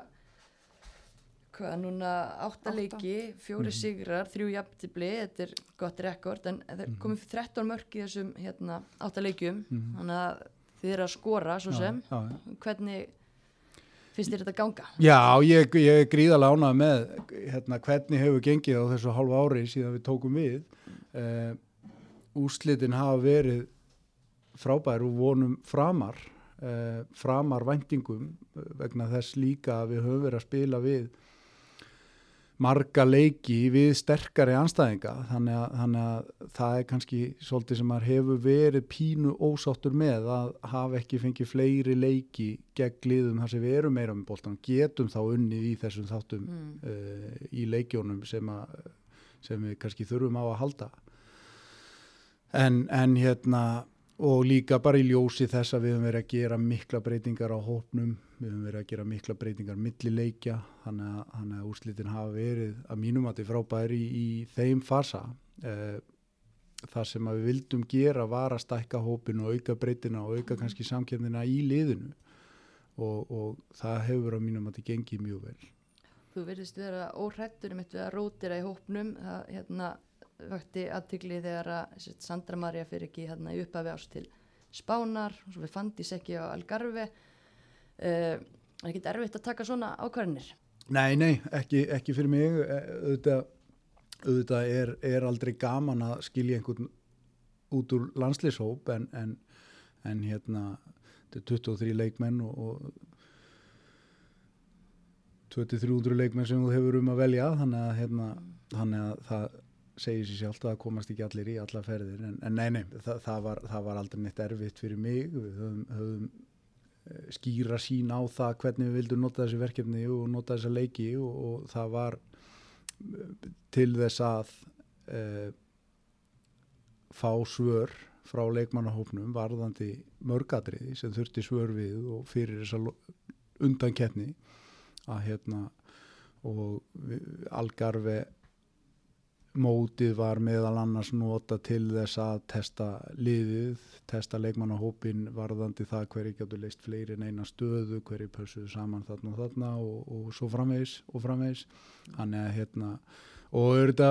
hvað núna átta Átta. leiki, fjóri Mhm. sigrar, þrjú jafntibli, þetta er gott rekord en það Mhm. komið fyrir 13 mörk í þessum hérna, átta leikjum, Mhm. þannig að þið eru að skora svo sem. Já, já, já. Hvernig finnst þér þetta ganga? Já, ég, ég er gríðarlega ánað með hérna, hvernig hefur gengið á þessu hálfa ári síðan við tókum við. Uh, úrslitin hafa verið frábær og vonum framar, uh, framar væntingum eh, vegna þess líka að við höfum verið að spila við marga leiki við sterkari anstæðinga þannig að, þannig að það er kannski svolítið sem maður hefur verið pínu ósáttur með að hafa ekki fengið fleiri leiki gegn liðum þar sem við erum meira með boltan getum þá unnið í þessum þáttum Mm. uh, í leikjónum sem, að, sem við kannski þurfum á að halda en, en hérna og líka bara í ljósi þess að við höfum verið að gera mikla breytingar á hópnum, við höfum verið að gera mikla breytingar milli leikja, þannig að, þannig að úrslitin hafa verið að mínum að þið frábæri í, í þeim fasa. Eh, það sem við vildum gera var að stækka hópinu og auka breytina og auka kannski samkjöndina í liðinu. Og, og það hefur að mínum að þið gengið mjög vel. Þú verðist vera óhrættur um þetta að rótira í hópnum, það hérna vakti aðtykli þegar að sérst, Sandra Maria fyrir ekki hérna í upphafi ást til Spánar, og svo við fandis ekki á Algarve. Uh, er ekki erfitt að taka svona ákvarðinir? Nei, nei, ekki, ekki fyrir mig Eh, auðvitað, auðvitað er, er aldrei gaman að skilja einhvern út úr landslýshóp en, en, en hérna þetta er 23 leikmenn og, og 2300 leikmenn sem þú hefur um að velja þannig að, hérna, þannig að það segir sér sjálft að það komast ekki allir í alla ferðir en, en nei, nei, það, það, var, það var aldrei neitt erfitt fyrir mig. Við höfum, höfum eh, skýra sín á það hvernig við vildum nota þessi verkefni og nota þessa leiki og, og það var eh, til þess að uh, fá svör frá leikmannahópnum varðandi mörgadriði sem þurfti svör við og fyrir þessa undan keppni að hérna og Algarve mótið var meðal annars nota til þess að testa liðið, testa leikmannahópin varðandi það hverju getur leist fleiri en eina stöðu, hverju pössuðu saman þarna og þarna og, og svo framvegis og framvegis. Þannig að hérna og þetta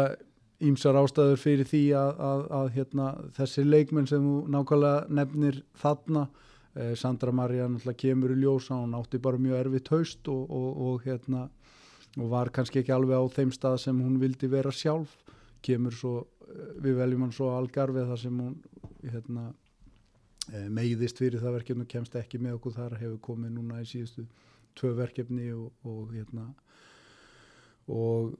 ímsar ástæður fyrir því að, að, að hérna, þessi leikmenn sem þú nákvæmlega nefnir þarna eh, Sandra Maria náttúrulega kemur í ljósa hún átti bara mjög erfitt haust og, og, og hérna og var kannski ekki alveg á þeim stað sem hún vildi vera sjálf. Kemur svo, eh, við veljum hann svo algarfið þar sem hún hérna, eh, meiðist fyrir það verkefni og kemst ekki með okkur þar hefur komið núna í síðustu tvö verkefni og, og hérna og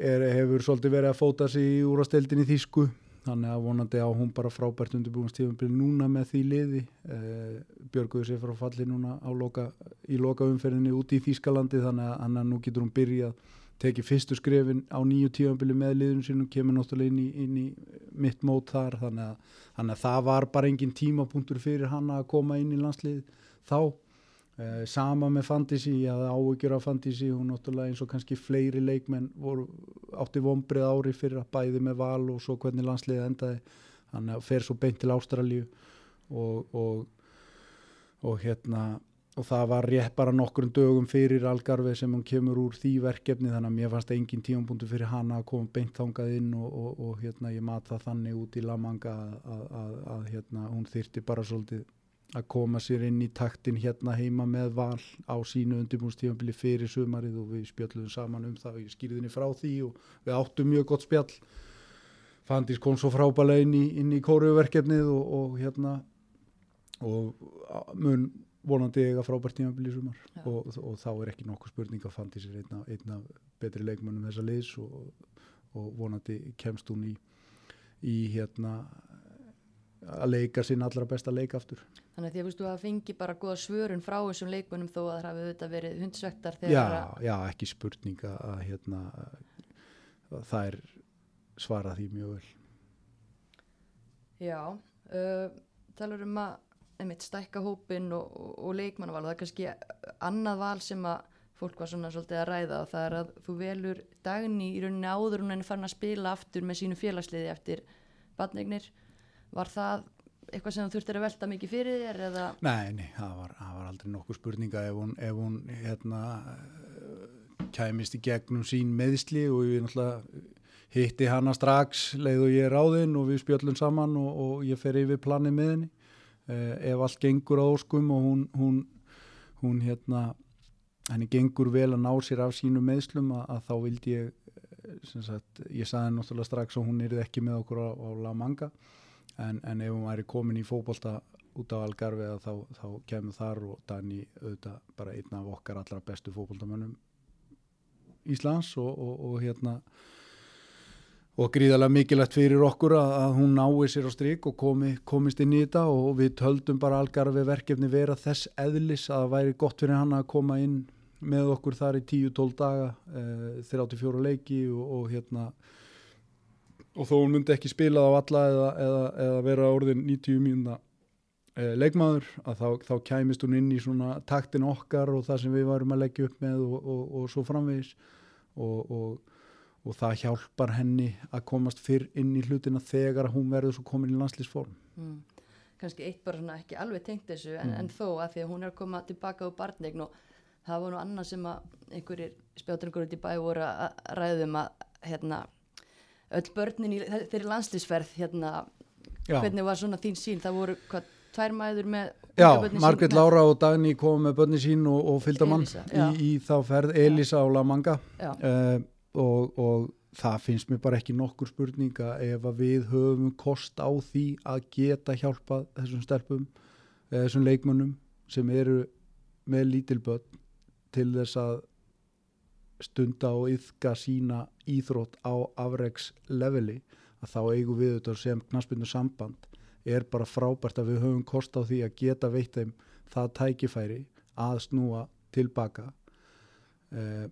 er, hefur svolítið verið að fóta sig í úrasteldin í Þísku þannig að vonandi á hún bara frábært undirbúinstífumbil núna með því liði. Eh, Björguðu sér frá falli núna loka, í loka umferðinni út í Þískalandi þannig að, að nú getur hún byrjað tekið fyrstu skrefin á nýju tífambili með liðun sínum, kemur náttúrulega inn í, inn í mitt mót þar þannig að, þannig að það var bara engin tímapunktur fyrir hana að koma inn í landslið þá Eh, sama með Fantasy, ég hafði áhyggjur af Fantasy, hún náttúrulega eins og kannski fleiri leikmenn voru, átti vombrið ári fyrir að bæði með val og svo hvernig landsliðið endaði. Að fer svo beint til Ástralíu og, og, og hérna og það var rétt bara nokkrum dögum fyrir Algarve sem hún kemur úr því verkefni þannig að mér fannst engin tíumbúndu fyrir hana að koma beint þangað inn og hérna ég mat það þannig út í Lamanga að, að, að, að hérna hún þyrti bara svolítið að koma sér inn í taktin hérna heima með val á sínu undirbúnstífambili fyrir sumarið og við spjöldluðum saman um það og ég skýrði henni frá því og við áttum mjög gott spjall Fandís kom svo frábælega inn í, inn í kóruverkefnið og, og hérna og mun vonandi eiga frábært tímabili í sumar Já. og, og þá er ekki nokkuð spurning að Fandís er einna, einna betri leikmönnum þessa liðs og, og vonandi kemst hún í, í hérna að leika sinn allra besta leik aftur. Þannig að því að þú að fengi bara góða svörun frá þessum leikmönnum þó að það hafi auðvitað verið hundsvektar já, að, já, ekki spurning að, að hérna að það er svara því mjög vel. Já uh, talar um að einmitt, stækka hópin og, og, og leikmannaval. Það er kannski annað val sem að fólk var svona svolítið að ræða og það er að þú velur dagni í rauninni áður hún en farin að spila aftur með sínu félagsliði eftir badnegnir var það eitthvað sem þú þurftir að velta mikið fyrir þér eða? Nei, nei, það var, það var aldrei nokkuð spurninga ef hún, ef hún hérna, kæmist í gegnum sín meðsli og ég náttúrulega hitti hana strax leið og ég er ráðinn og við spjöllum saman og, og ég fer yfir planið með henni. Eh, ef allt gengur á óskum og hún, hún, hún hérna henni gengur vel að ná sér af sínu meðslum að, að þá vildi ég eh, sagt, ég saði náttúrulega strax að hún er ekki með okkur á, á La Manga en, en ef hún væri komin í fótbolta út á Algarve þá, þá kemur þar og Dani auðvitað bara einn af okkar allra bestu fótboltamönnum Íslands og, og, og hérna og gríðarlega mikilvægt fyrir okkur að, að hún nái sér á strik og komi, komist inn í þetta og við töldum bara Algarve verkefni vera þess eðlis að það væri gott fyrir hann að koma inn með okkur þar í 10-12 daga eh, 34 leiki og, og hérna og þó hún myndi ekki spila á alla eða, eða, eða vera orðin 90 mínuna eh, leikmaður að þá, þá kæmist hún inn í svona taktin okkar og það sem við varum að leggja upp með og, og, og svo framvegis. Og, og, og það hjálpar henni að komast fyrr inn í hlutina þegar hún verður svo komin í landslýsform mm, kannski eitt bara svona ekki alveg tengt þessu en, Mm. en þó að því að hún er að koma tilbaka á barnegn og það var nú annað sem að einhverjir spjátungur út í bæ voru að ræðum að hérna öll börnin í þeirri landslýsferð hérna, Já, hvernig var svona þín sín það voru hvað, tvær mæður með Já með- Lára og Dagný kom með börni sín og, og fylgdamann í, já. í þá ferð Elisa og Lamanga Já, uh, og, og það finnst mér bara ekki nokkur spurninga ef að við höfum kost á því að geta hjálpað þessum stelpum, eh, þessum leikmönnum sem eru með lítil börn til þess að stunda og yðka sína íþrótt á afreiks leveli að þá eigum við þetta sem knaspinu samband er bara frábært að við höfum kost á því að geta veitt þeim það tækifæri að snúa tilbaka eh,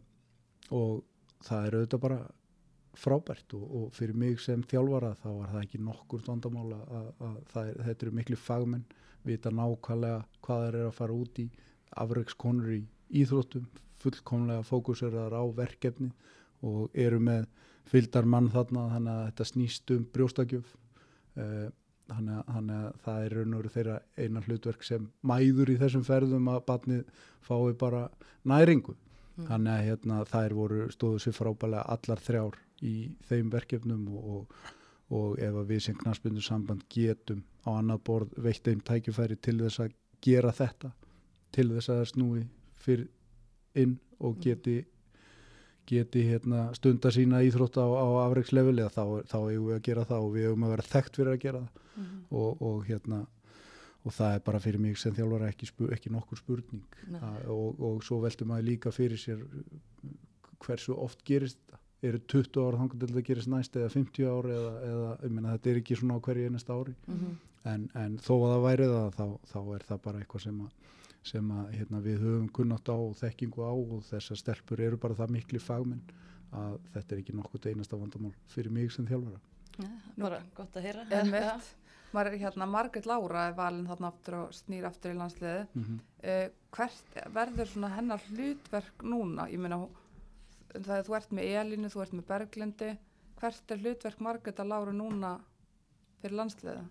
og það er auðvitað bara frábært og, og fyrir mig sem þjálfara þá var það ekki nokkur vandamála að, að það er, þetta eru miklu fagmenn vita nákvæmlega hvað þeir eru að fara út í afreikskonur í íþróttum fullkomlega fókuseraðar á verkefni og eru með fyldar mann þarna þannig að þetta snýst um brjóstakjöf uh, þannig, að- að það er raun og veru þeirra eina hlutverk sem mæður í þessum ferðum að barnið fái bara næringu Mm. þannig að hérna, þær voru stóðu sér frábælega allar þrjár í þeim verkefnum og, og, og ef að við sem knarsbyndu samband getum á annað borð veitt þeim tækifæri til þess að gera þetta til þess að það snúi fyrir inn og Mm. geti geti hérna, stunda sína íþrótt á, á afreiksleveli þá, þá eigum við að gera það og við eigum að vera þekkt fyrir að gera það Mhm. og, og hérna og það er bara fyrir mig sem þjálfara ekki, ekki nokkur spurning að, og, og svo veldur maður líka fyrir sér hversu oft gerist þetta eru 20 ára þannig til þetta gerist næst eða 50 ára eða, eða meina þetta er ekki svona á hverju einasta ári Mhm. en, en þó að það væri það þá, þá er það bara eitthvað sem að, sem að hérna, við höfum kunnátt á og þekkingu á og þessar stelpur eru bara það miklu fagmenn að þetta er ekki nokkuð einasta vandamál fyrir mig sem þjálfara Ja, bara gott að heyra Einmitt. Maður er hérna, Margrét Lára er valin þarna aftur og snýr aftur í landsliði. mm -hmm. Uh, hvert verður svona hennar hlutverk núna? Ég meina, það er þú ert með Elínu, þú ert með Berglindi. Hvert er hlutverk Margrét Lára núna fyrir landsliði?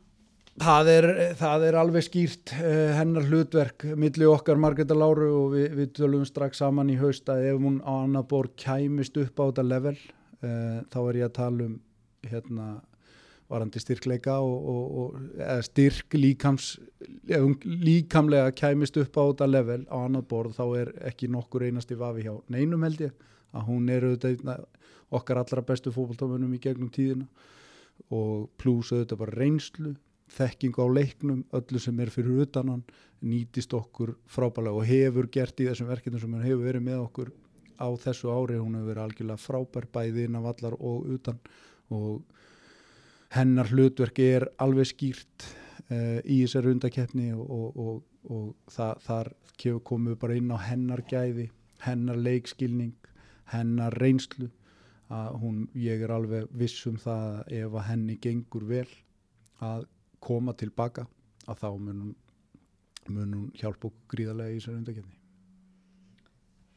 Það er, það er alveg skýrt uh, hennar hlutverk milli okkar Margreta Láru og við, við tölum strax saman í haust að ef hún á annar borð kæmist upp á þetta level uh, þá er ég að tala um hérna varandi styrkleika og, og, og styrk líkams líkamlega kæmist upp á þetta level á annar borð þá er ekki nokkur einasti vafi hjá neinum held ég að hún er auðvitað okkar allra bestu fókbaltómanum í gegnum tíðina og pluss auðvitað bara reynslu þekking á leiknum, öllu sem er fyrir utanan, nýtist okkur frábælega og hefur gert í þessum verkefnum sem hann hefur verið með okkur á þessu ári, hún hefur verið algjörlega frábær bæði inn af allar og utan. Og hennar hlutverki er alveg skýrt uh, í þessari undakeppni og, og, og, og það, þar komum við bara inn á hennar gæði, hennar leikskilning, hennar reynslu að hún, ég er alveg viss um það ef að henni gengur vel að koma tilbaka að þá munum, munum hjálpa okkur gríðarlega í þessari undakefni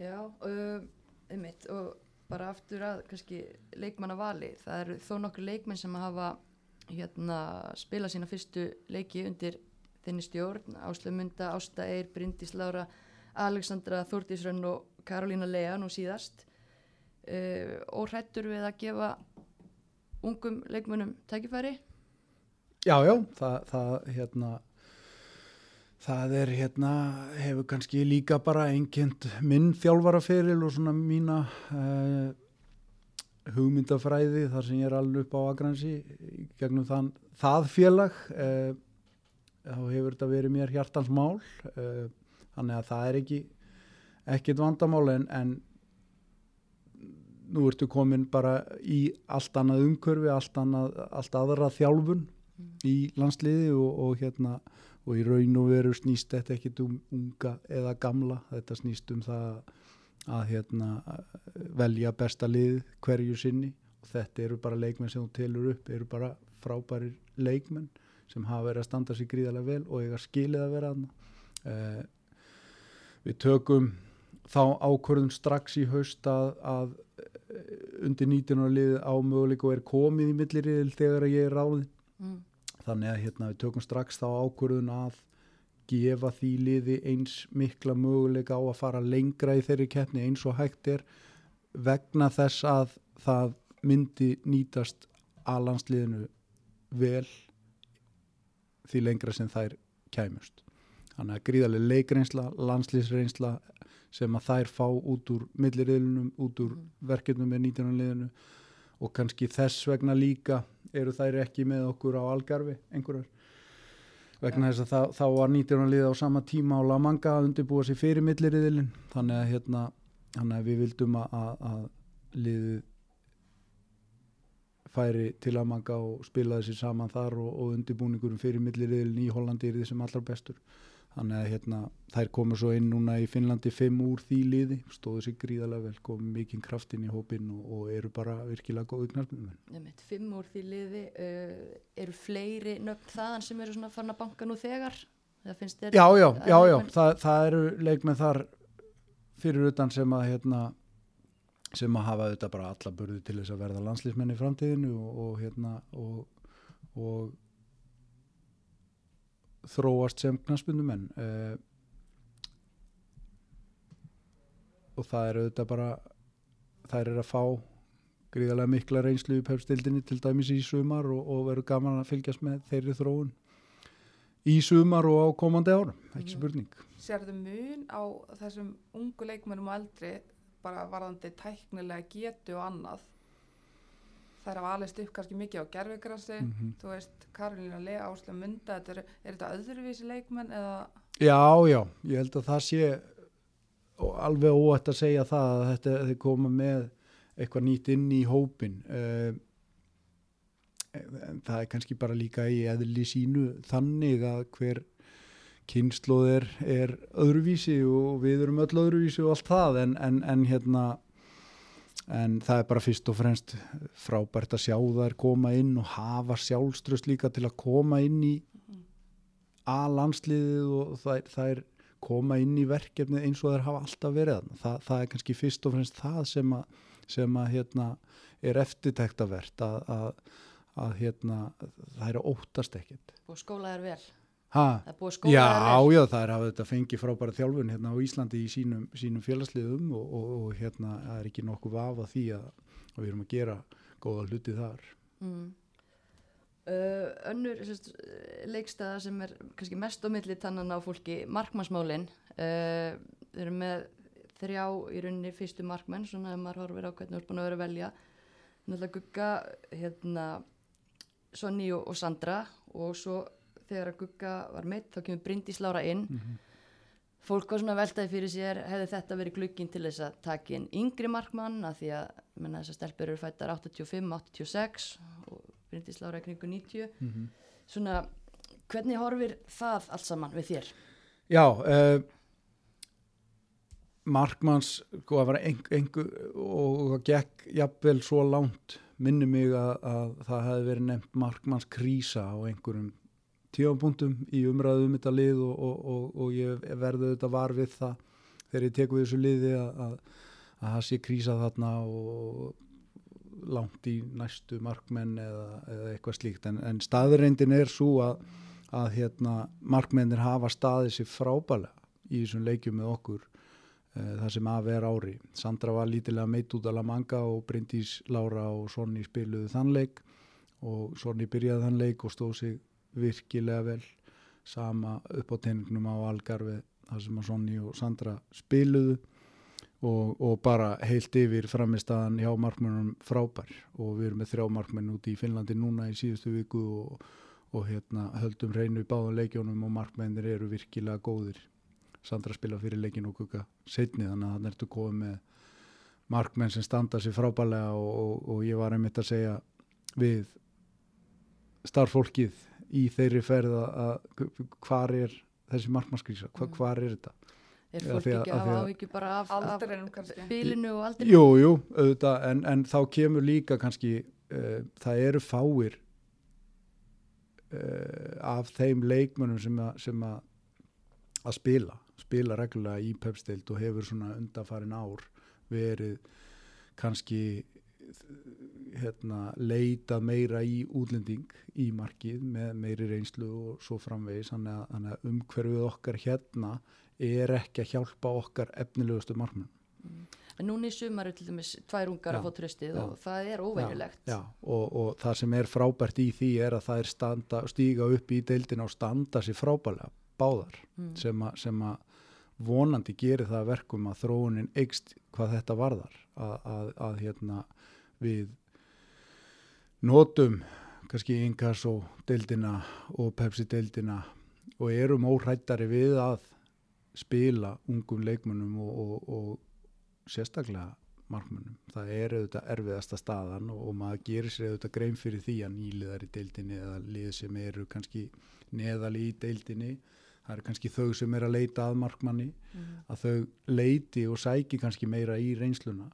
Já, um, einmitt og bara aftur að kannski leikmanna vali, það eru þó nokkur leikmenn sem hafa hérna spila sína fyrstu leiki undir þinni stjórn, Áslöfmynda, Ásta Eir, Bryndís Lára Alexandra Þúrdísrönn og Karolína Lea nú síðast. Uh, og hrættur við að gefa ungum leikmennum tækifæri Já, já, það, það, hérna, það er hérna, hefur kannski líka bara einnkjönd minn þjálfaraferil og svona mína uh, hugmyndafræði þar sem ég er alveg upp á Akransi gegnum þann, það félag, uh, þá hefur þetta verið mér hjartans mál, uh, þannig að það er ekki ekkit vandamál en, en nú ertu komin bara í allt annað umkörfi, allt, annað, allt aðra þjálfun í landsliði og, og hérna og í raun og veru snýst þetta ekkit um unga eða gamla þetta snýst um það að hérna velja besta lið hverju sinni og þetta eru bara leikmenn sem þú telur upp eru bara frábærir leikmenn sem hafa verið að standa sér gríðarlega vel og eiga skilið að vera aðna eh, við tökum þá ákvörðum strax í haust að, að undir 19. liði á möguleik og er komið í millirriðil þegar ég er ráðinn mm. þannig að hérna, við tökum strax þá ákvörðun að gefa því liði eins mikla möguleika á að fara lengra í þeirri keppni eins og hægt er vegna þess að það myndi nýtast að landsliðinu vel því lengra sem þær kæmust þannig að gríðarlega leikreinsla, landsliðsreinsla sem að þær fá út úr milliriðlunum, út úr mm. verkefnum með 19. og kannski þess vegna líka eru þær ekki með okkur á algarfi einhverjar vegna ja. þess að það, þá var 19. lið á sama tíma á La Manga að undirbúa sér fyrir milliriðilin þannig að, hérna, þannig að við vildum að, að, að liðið færi til La Manga og spilaði sér saman þar og, og undirbúningurum fyrir milliriðilin í Hollandi er því sem allar bestur þannig að hérna, þær komur svo inn núna í Finnlandi fimm úr því liði stóðu sér gríðarlega vel, komið mikinn kraft inn í hópin og, og eru bara virkilega góðu knarfnum Fimm úr því liði uh, eru fleiri nöfn þaðan sem eru svona farin að banka nú þegar Já, já, já, já. Það, það eru leikmenn þar fyrir utan sem að hérna, sem að hafa þetta bara alla börði til þess að verða landslýsmenn í framtíðinu og, og hérna og, og þróast sem knastbundumenn uh, eh, og það er auðvitað bara þær er að fá gríðarlega mikla reynslu í pefstildinni til dæmis í sumar og, og verður gaman að fylgjast með þeirri þróun í sumar og á komandi árum, ekki mhm. spurning. Serðu mun á þessum ungu leikmennum eldri bara varðandi tæknilega getu og annað það er að alist upp kannski mikið á gerfigrassi mm -hmm. þú veist, Karolina Lea, Áslega Munda er, er þetta öðruvísi leikmenn eða? Já, já, ég held að það sé alveg óætt að segja það að þetta þið koma með eitthvað nýtt inn í hópin uh, en það er kannski bara líka í eðli sínu þannig að hver kynnslóð er, er öðruvísi og við erum öll öðruvísi og allt það en, en, en hérna en það er bara fyrst og fremst frábært að sjá þær koma inn og hafa sjálfströst líka til að koma inn í að landsliðið og þær, þær koma inn í verkefni eins og þær hafa alltaf verið það, það er kannski fyrst og fremst það sem að, sem að hérna, er eftirtæktavert að, að, að hérna, það er óttast ekkert. Og skóla er vel ha, það er búið skóla já, já, það er að þetta fengi frábæra þjálfun hérna á Íslandi í sínum, sínum félagsliðum og, og, og hérna það er ekki nokkuð vafa því að, að við erum að gera góða hluti þar. Mm. uh, önnur leikstæða sem er kannski mest á milli tannan á fólki markmannsmálin. Uh, við erum með þrjá í rauninni fyrstu markmenn svona ef maður horfir á hvernig við erum búin að vera að velja. Náttúrulega Gugga hérna, Sonny og, og Sandra og svo þegar að Gugga var meitt þá kemur Bryndís Lára inn Mhm. fólk var svona veltaði fyrir sér hefði þetta verið glugginn til þess að taka inn yngri markmann að því að menna, þessar stelpur eru fættar 85, 86 og Bryndís Lára er kringu 90 mm svona hvernig horfir það allt saman við þér? Já, uh, markmanns sko að vera engu, og það gekk jafnvel svo langt minni mig að, að það hefði verið nefnt markmanns krísa á einhverjum tífampunktum í umræðu um þetta lið og, og, og, og ég verði auðvitað var við það þegar ég tek við þessu liði að, að, að það sé krísa þarna og langt í næstu markmenn eða, eða eitthvað slíkt. En, en staðurreindin er svo að, að hérna, markmennir hafa staðið sér frábælega í þessum leikjum með okkur uh, það sem að vera ári. Sandra var lítilega meitt út La Manga og Bryndís Lára og Sonni spiluðu þann leik og Sonni byrjaði þann leik og stóð sig virkilega vel. Sama upp á teiningnum á Algarve þar sem að Sonni og Sandra spiluðu og, og bara heilt yfir framistaðan hjá markmennunum frábær. Og við erum með þrjá markmenn út í Finnlandi núna í síðustu viku og, og hérna höldum reynu í báðan leikjónum og markmennir eru virkilega góðir. Sandra spila fyrir leikin og kukka setni þannig að hann ertu komið með markmenn sem standa sér frábælega og, og, og ég var einmitt að segja við starffólkið í þeirri ferð að hvar er þessi markmannskrísa, hva, Mm. hvar er þetta Er fólk að- ekki að hafa áhyggjur bara af, af bílinu og aldrei? Jú, jú, auðvitað, en, en þá kemur líka kannski, uh, það eru fáir uh, af þeim leikmönnum sem, a, sem a, að spila, spila reglulega í pepstild og hefur svona undanfarin ár verið kannski hérna, leitað meira í útlending í markið með meiri reynslu og svo framvegis. Þannig að, að umhverfið okkar hérna er ekki að hjálpa okkar efnilegustu markmenn En núna í sumar er til dæmis tvær ungar Já, að fá tröstið já. og það er óvenjulegt. Já, og, og það sem er frábært í því er að það er standa, stíga upp í deildina og standa sér frábælega báðar. Mm. sem, a, sem að vonandi gerir það að verkum að þróunin eikst hvað þetta varðar. Að, að, að hérna við notum kannski yngas og deildina og pepsi deildina og erum óhrættari við að spila ungum leikmönnum og, og, og sérstaklega markmönnum. Það er auðvitað erfiðasta staðan og, og maður gerir sér auðvitað grein fyrir því að nýliðar í deildinni eða lið sem eru kannski neðali í deildinni það eru kannski þau sem er að leita að markmanni Mhm. að þau leiti og sæki kannski meira í reynsluna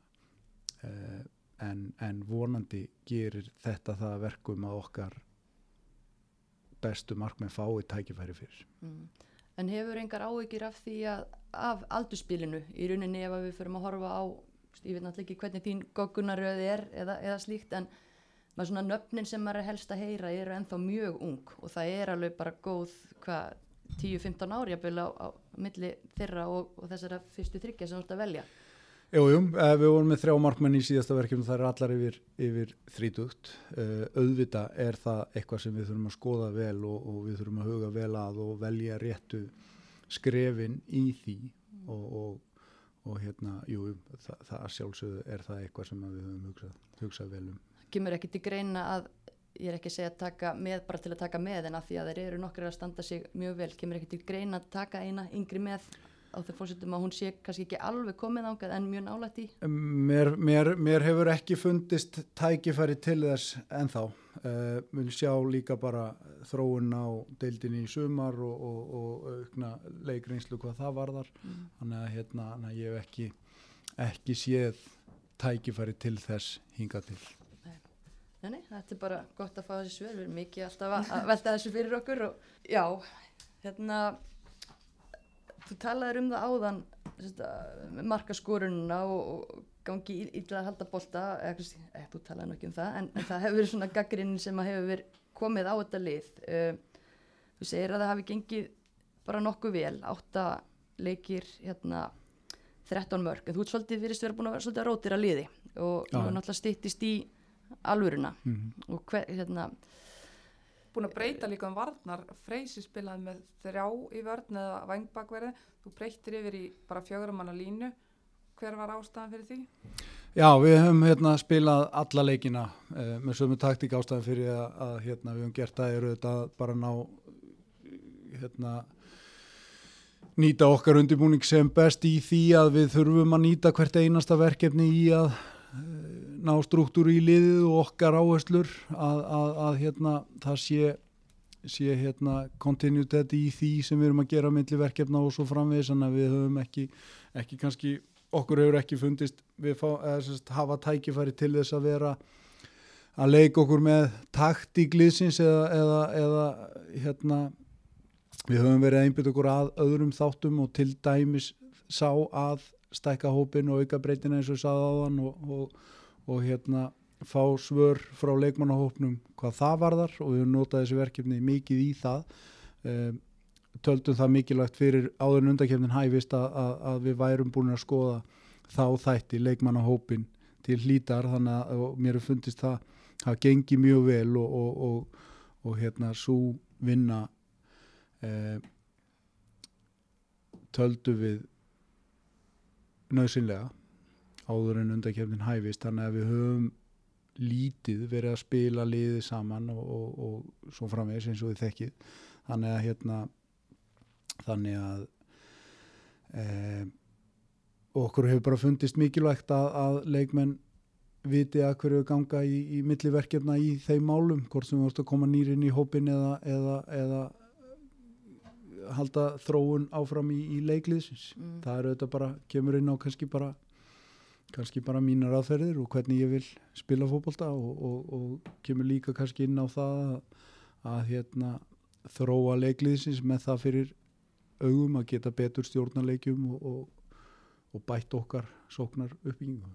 uh, en, en vonandi gerir þetta það að verkum að okkar bestu markmenn fái tækifæri fyrir. Mm. En hefur engar áhyggjur af því að af aldurspilinu í rauninni ef við förum að horfa á ég veit náttúrulega ekki hvernig þín goggunaröð er eða, eða slíkt en maður svona nöfnin sem maður er helst að heyra eru ennþá mjög ung og það er alveg bara góð hvað 10-15 ári að byrja á, á milli þeirra og, og þessara fyrstu þryggja sem þú ert að velja Jú, jú, eh, við vorum með þrjá markmenn í síðasta verkefni, það er allar yfir, yfir þrítugt. Uh, auðvita er það eitthvað sem við þurfum að skoða vel og, og við þurfum að huga vel að og velja réttu skrefin í því og, og, og hérna, jú, það, það sjálfsögðu er það eitthvað sem við höfum hugsað, hugsað vel um. kemur ekki til greina að ég er ekki að segja að taka með bara til að taka með en að því að þeir eru nokkri að standa sig mjög vel kemur ekki til greina að taka eina yngri með á þeir fórsetum að hún sé kannski ekki alveg komið ángað en mjög nálægt í Mér, mér, mér hefur ekki fundist tækifæri til þess ennþá. Uh, vil sjá líka bara þróun á deildinni í sumar og, og, og aukna leikreinslu hvað það varðar. mm. Þannig að, hérna, ég hef ekki, ekki séð tækifæri til þess hinga til. Nei, nei, þetta er bara gott að fá þessi svör við erum mikið alltaf að velta þessu fyrir okkur og já, hérna þú talaður um það áðan markaskorununa og, og gangi illa að halda bolta eða kannski, eða þú talaði nokkið um það en, en það hefur verið svona gaggrinn sem að hefur verið komið á þetta lið. Uh, þú segir að það hafi gengið bara nokkuð vel, átta leikir hérna 13 mörg, en þú ert svolítið virðist verið búin að vera svolítið að rótira liði og nú er náttúrulega styttist í alvöruna. Mhm. og hver, hérna, Búin að breyta líka um varnar, Freysi spilaði með þrjá í vörn eða vangbakverði, þú breytir yfir í bara fjöguramanna línu, hver var ástæðan fyrir því? Já, við höfum hérna spilað alla leikina uh, með sömu taktík ástæðan fyrir að, að hérna, við höfum gert það eru þetta bara ná hérna nýta okkar undirbúning sem best í því að við þurfum að nýta hvert einasta verkefni í að uh, ná struktúru í liðið og okkar áherslur að, að, að hérna það sé sé hérna continuity í því sem við erum að gera milli verkefna og svo framvegis að við höfum ekki, ekki kannski okkur hefur ekki fundist við fá, eða, sérst, hafa tækifæri til þess að vera að leika okkur með taktík liðsins eða, eða, eða hérna við höfum verið að einbytta okkur að öðrum þáttum og til dæmis sá að stækka hópin og auka breytina eins og ég sagði áðan og, og, og hérna fá svör frá leikmannahópnum hvað það varðar og við höfum notað þessi verkefni mikið í það. Um, töldum það mikilvægt fyrir áður undakefnin hæfist að, að, að við værum búin að skoða þá þætti leikmannahópin til hlítar. Þannig að mér er fundist það hafa gengið mjög vel og, og, og, og hérna svo vinna eh, töldu við nöðsynlega áður en undakefnin hæfist. Þannig að við höfum lítið verið að spila liðið saman og, og, og svo framvegis eins og þið þekkið. Þannig að hérna þannig að e, okkur hefur bara fundist mikilvægt að, að leikmenn viti að hverju ganga í, í milliverkefna í þeim málum, hvort sem við vortum að koma nýr inn í hópin eða, eða, eða halda þróun áfram í, í leikliðsins mm, það er auðvitað bara, kemur inn á kannski bara kannski bara mínar aðferðir og hvernig ég vil spila fótbolta og, og, og kemur líka kannski inn á það að, að hérna, þróa leikliðsins með það fyrir augum að geta betur stjórnarleikjum og, og, og bætt okkar sóknar uppbyggingu.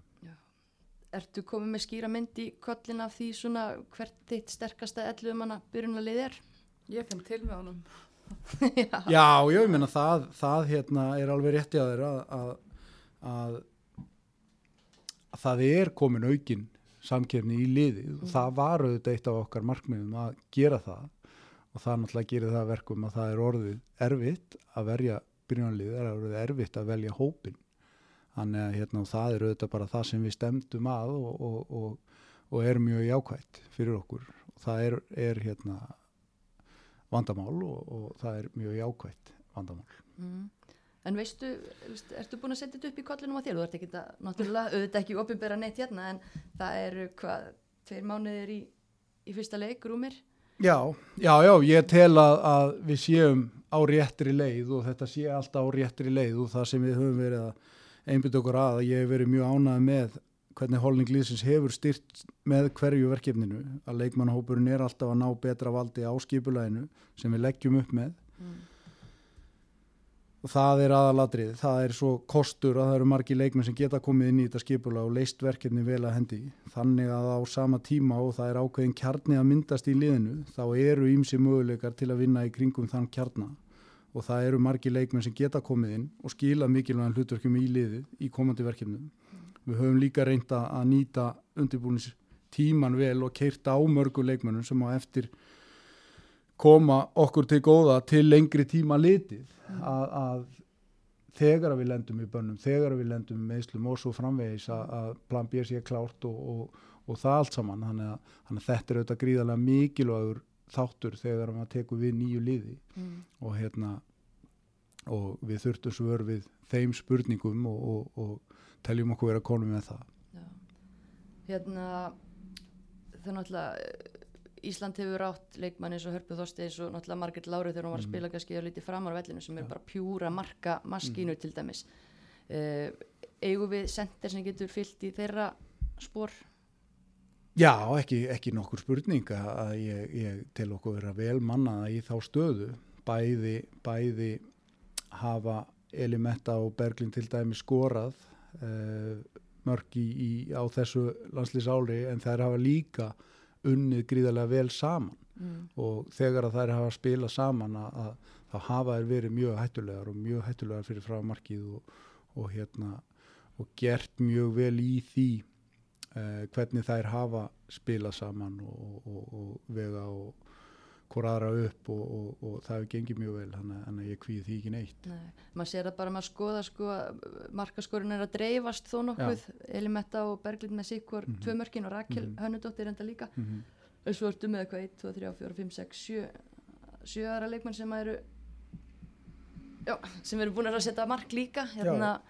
ertu komið með skýra mynd í kollin af því svona hvert þitt sterkasta ellu manna byrjunalið er Ég finn til með honum. já, Já, ég meina það, það hérna, er alveg rétti að þeirra að, að, að það er komin aukin samkefni í liðið og það var auðvitað eitt af okkar markmiðum að gera það og það náttúrulega gerir það að verkum að það er orðið erfitt að verja byrjunarlið, það er orðið erfitt að velja hópin þannig að hérna, það er auðvitað bara það sem við stemdum að og, og, og, og er mjög jákvætt fyrir okkur og það er, er hérna vandamál og, það er mjög jákvætt vandamál. mm. En veistu veist, ertu búin að setja þetta upp í kollinum á þér? Þú ert ekki það, náttúrulega, auðvitað ekki opinbera neitt hérna en það eru hvað tveir mánuðir í, í fyrsta leik rúmir? Já, já, já, ég tel að, að við séum á réttri leið og þetta sé alltaf á réttri leið og það sem við höfum verið að einbytta okkur að að ég hef verið mjög ánægð með hvernig holning liðsins hefur styrt með hverju verkefninu. Að leikmannahópurinn er alltaf að ná betra valdi á skipulæðinu sem við leggjum upp með. Mm. Og það er aðalatrið, það er svo kostur að það eru margi leikmenn sem geta komið inn í þetta skipulag og leist verkefni vel að hendi. Þannig að á sama tíma og það er ákveðin kjarni að myndast í liðinu þá eru ímsi möguleikar til að vinna í kringum þann kjarna. Og það eru margi leikmenn sem geta komið inn og skila mikilvægan hlutverkjum í liðið í komandi verkefnum. Við höfum líka reynda að nýta undirbúnis tíman vel og keirta á mörgu leikmennum sem á eftir koma okkur til góða til lengri tíma litið að, að þegar að við lendum í bönnum, þegar að við lendum meðslum og svo framvegis að, að plan B sé klárt og, og, og það allt saman þannig að, þannig að þetta er auðvitað gríðarlega mikilvægur þáttur þegar maður tekur við nýju liði Mm. og hérna og við þurftum svör við þeim spurningum og, og, og teljum okkur vera konum með það Já. Hérna það er náttúrulega Ísland hefur átt leikmann eins og Hörpu Þorsteins og náttúrulega Margret Láru þegar hún var að Mhm. spila kannski að lítið framar á vellinu sem er bara pjúra marka maskínu til dæmis. Uh, eigum við sendir sem getur fyllt í þeirra spór Já, ekki, ekki nokkur spurning að ég, ég tel okkur vera vel mannaða í þá stöðu. Bæði, bæði hafa Elimetta og Berglin til dæmi skorað uh, mörg í, í, á þessu landslýsáli en þær hafa líka unnið gríðarlega vel saman mm. og þegar að þær hafa spilað saman að, að þá hafa þær verið mjög hættulegar og mjög hættulegar fyrir framarkið og, og hérna og gert mjög vel í því uh, hvernig þær hafa spilað saman og, og, og vega og hvora aðra upp og, og, og það hefur gengið mjög vel þannig að ég kvíði því ekki neitt Nei, maður sér það bara að maður skoða sko, markaskorun er að dreifast þó nokkuð Elimetta og Berglind með sikkur Mhm. tvö mörkin og Rakel Mhm. Hönnudóttir enda líka mm -hmm. og svo ertu með eitthvað 1, 2, 3, 4, 5, 6, 7 sjö aðra leikmenn sem eru já, sem eru búin að setja mark líka hérna,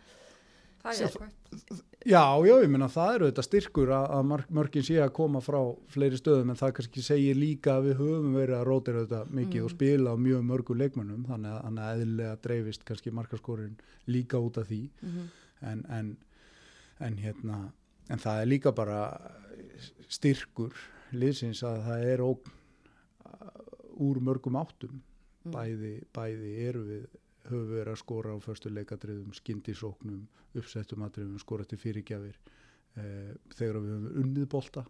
Það er jákvæmt. Já, já, ég meina það eru þetta styrkur að, mörkin sé að koma frá fleiri stöðum en það kannski segir líka að við höfum verið að rótira þetta mikið Mm. og spila á mjög mörgu leikmönnum þannig að, þannig að eðlilega dreifist kannski markaskorin líka út af því mm en, en, en hérna en það er líka bara styrkur liðsins að það er ógn uh, úr mörgum áttum mm. bæði, bæði eru við höfum við verið að skora á förstu leikadriðum skyndisóknum, uppsettum atriðum skora til fyrirgjafir eh, þegar við höfum unnið bolta.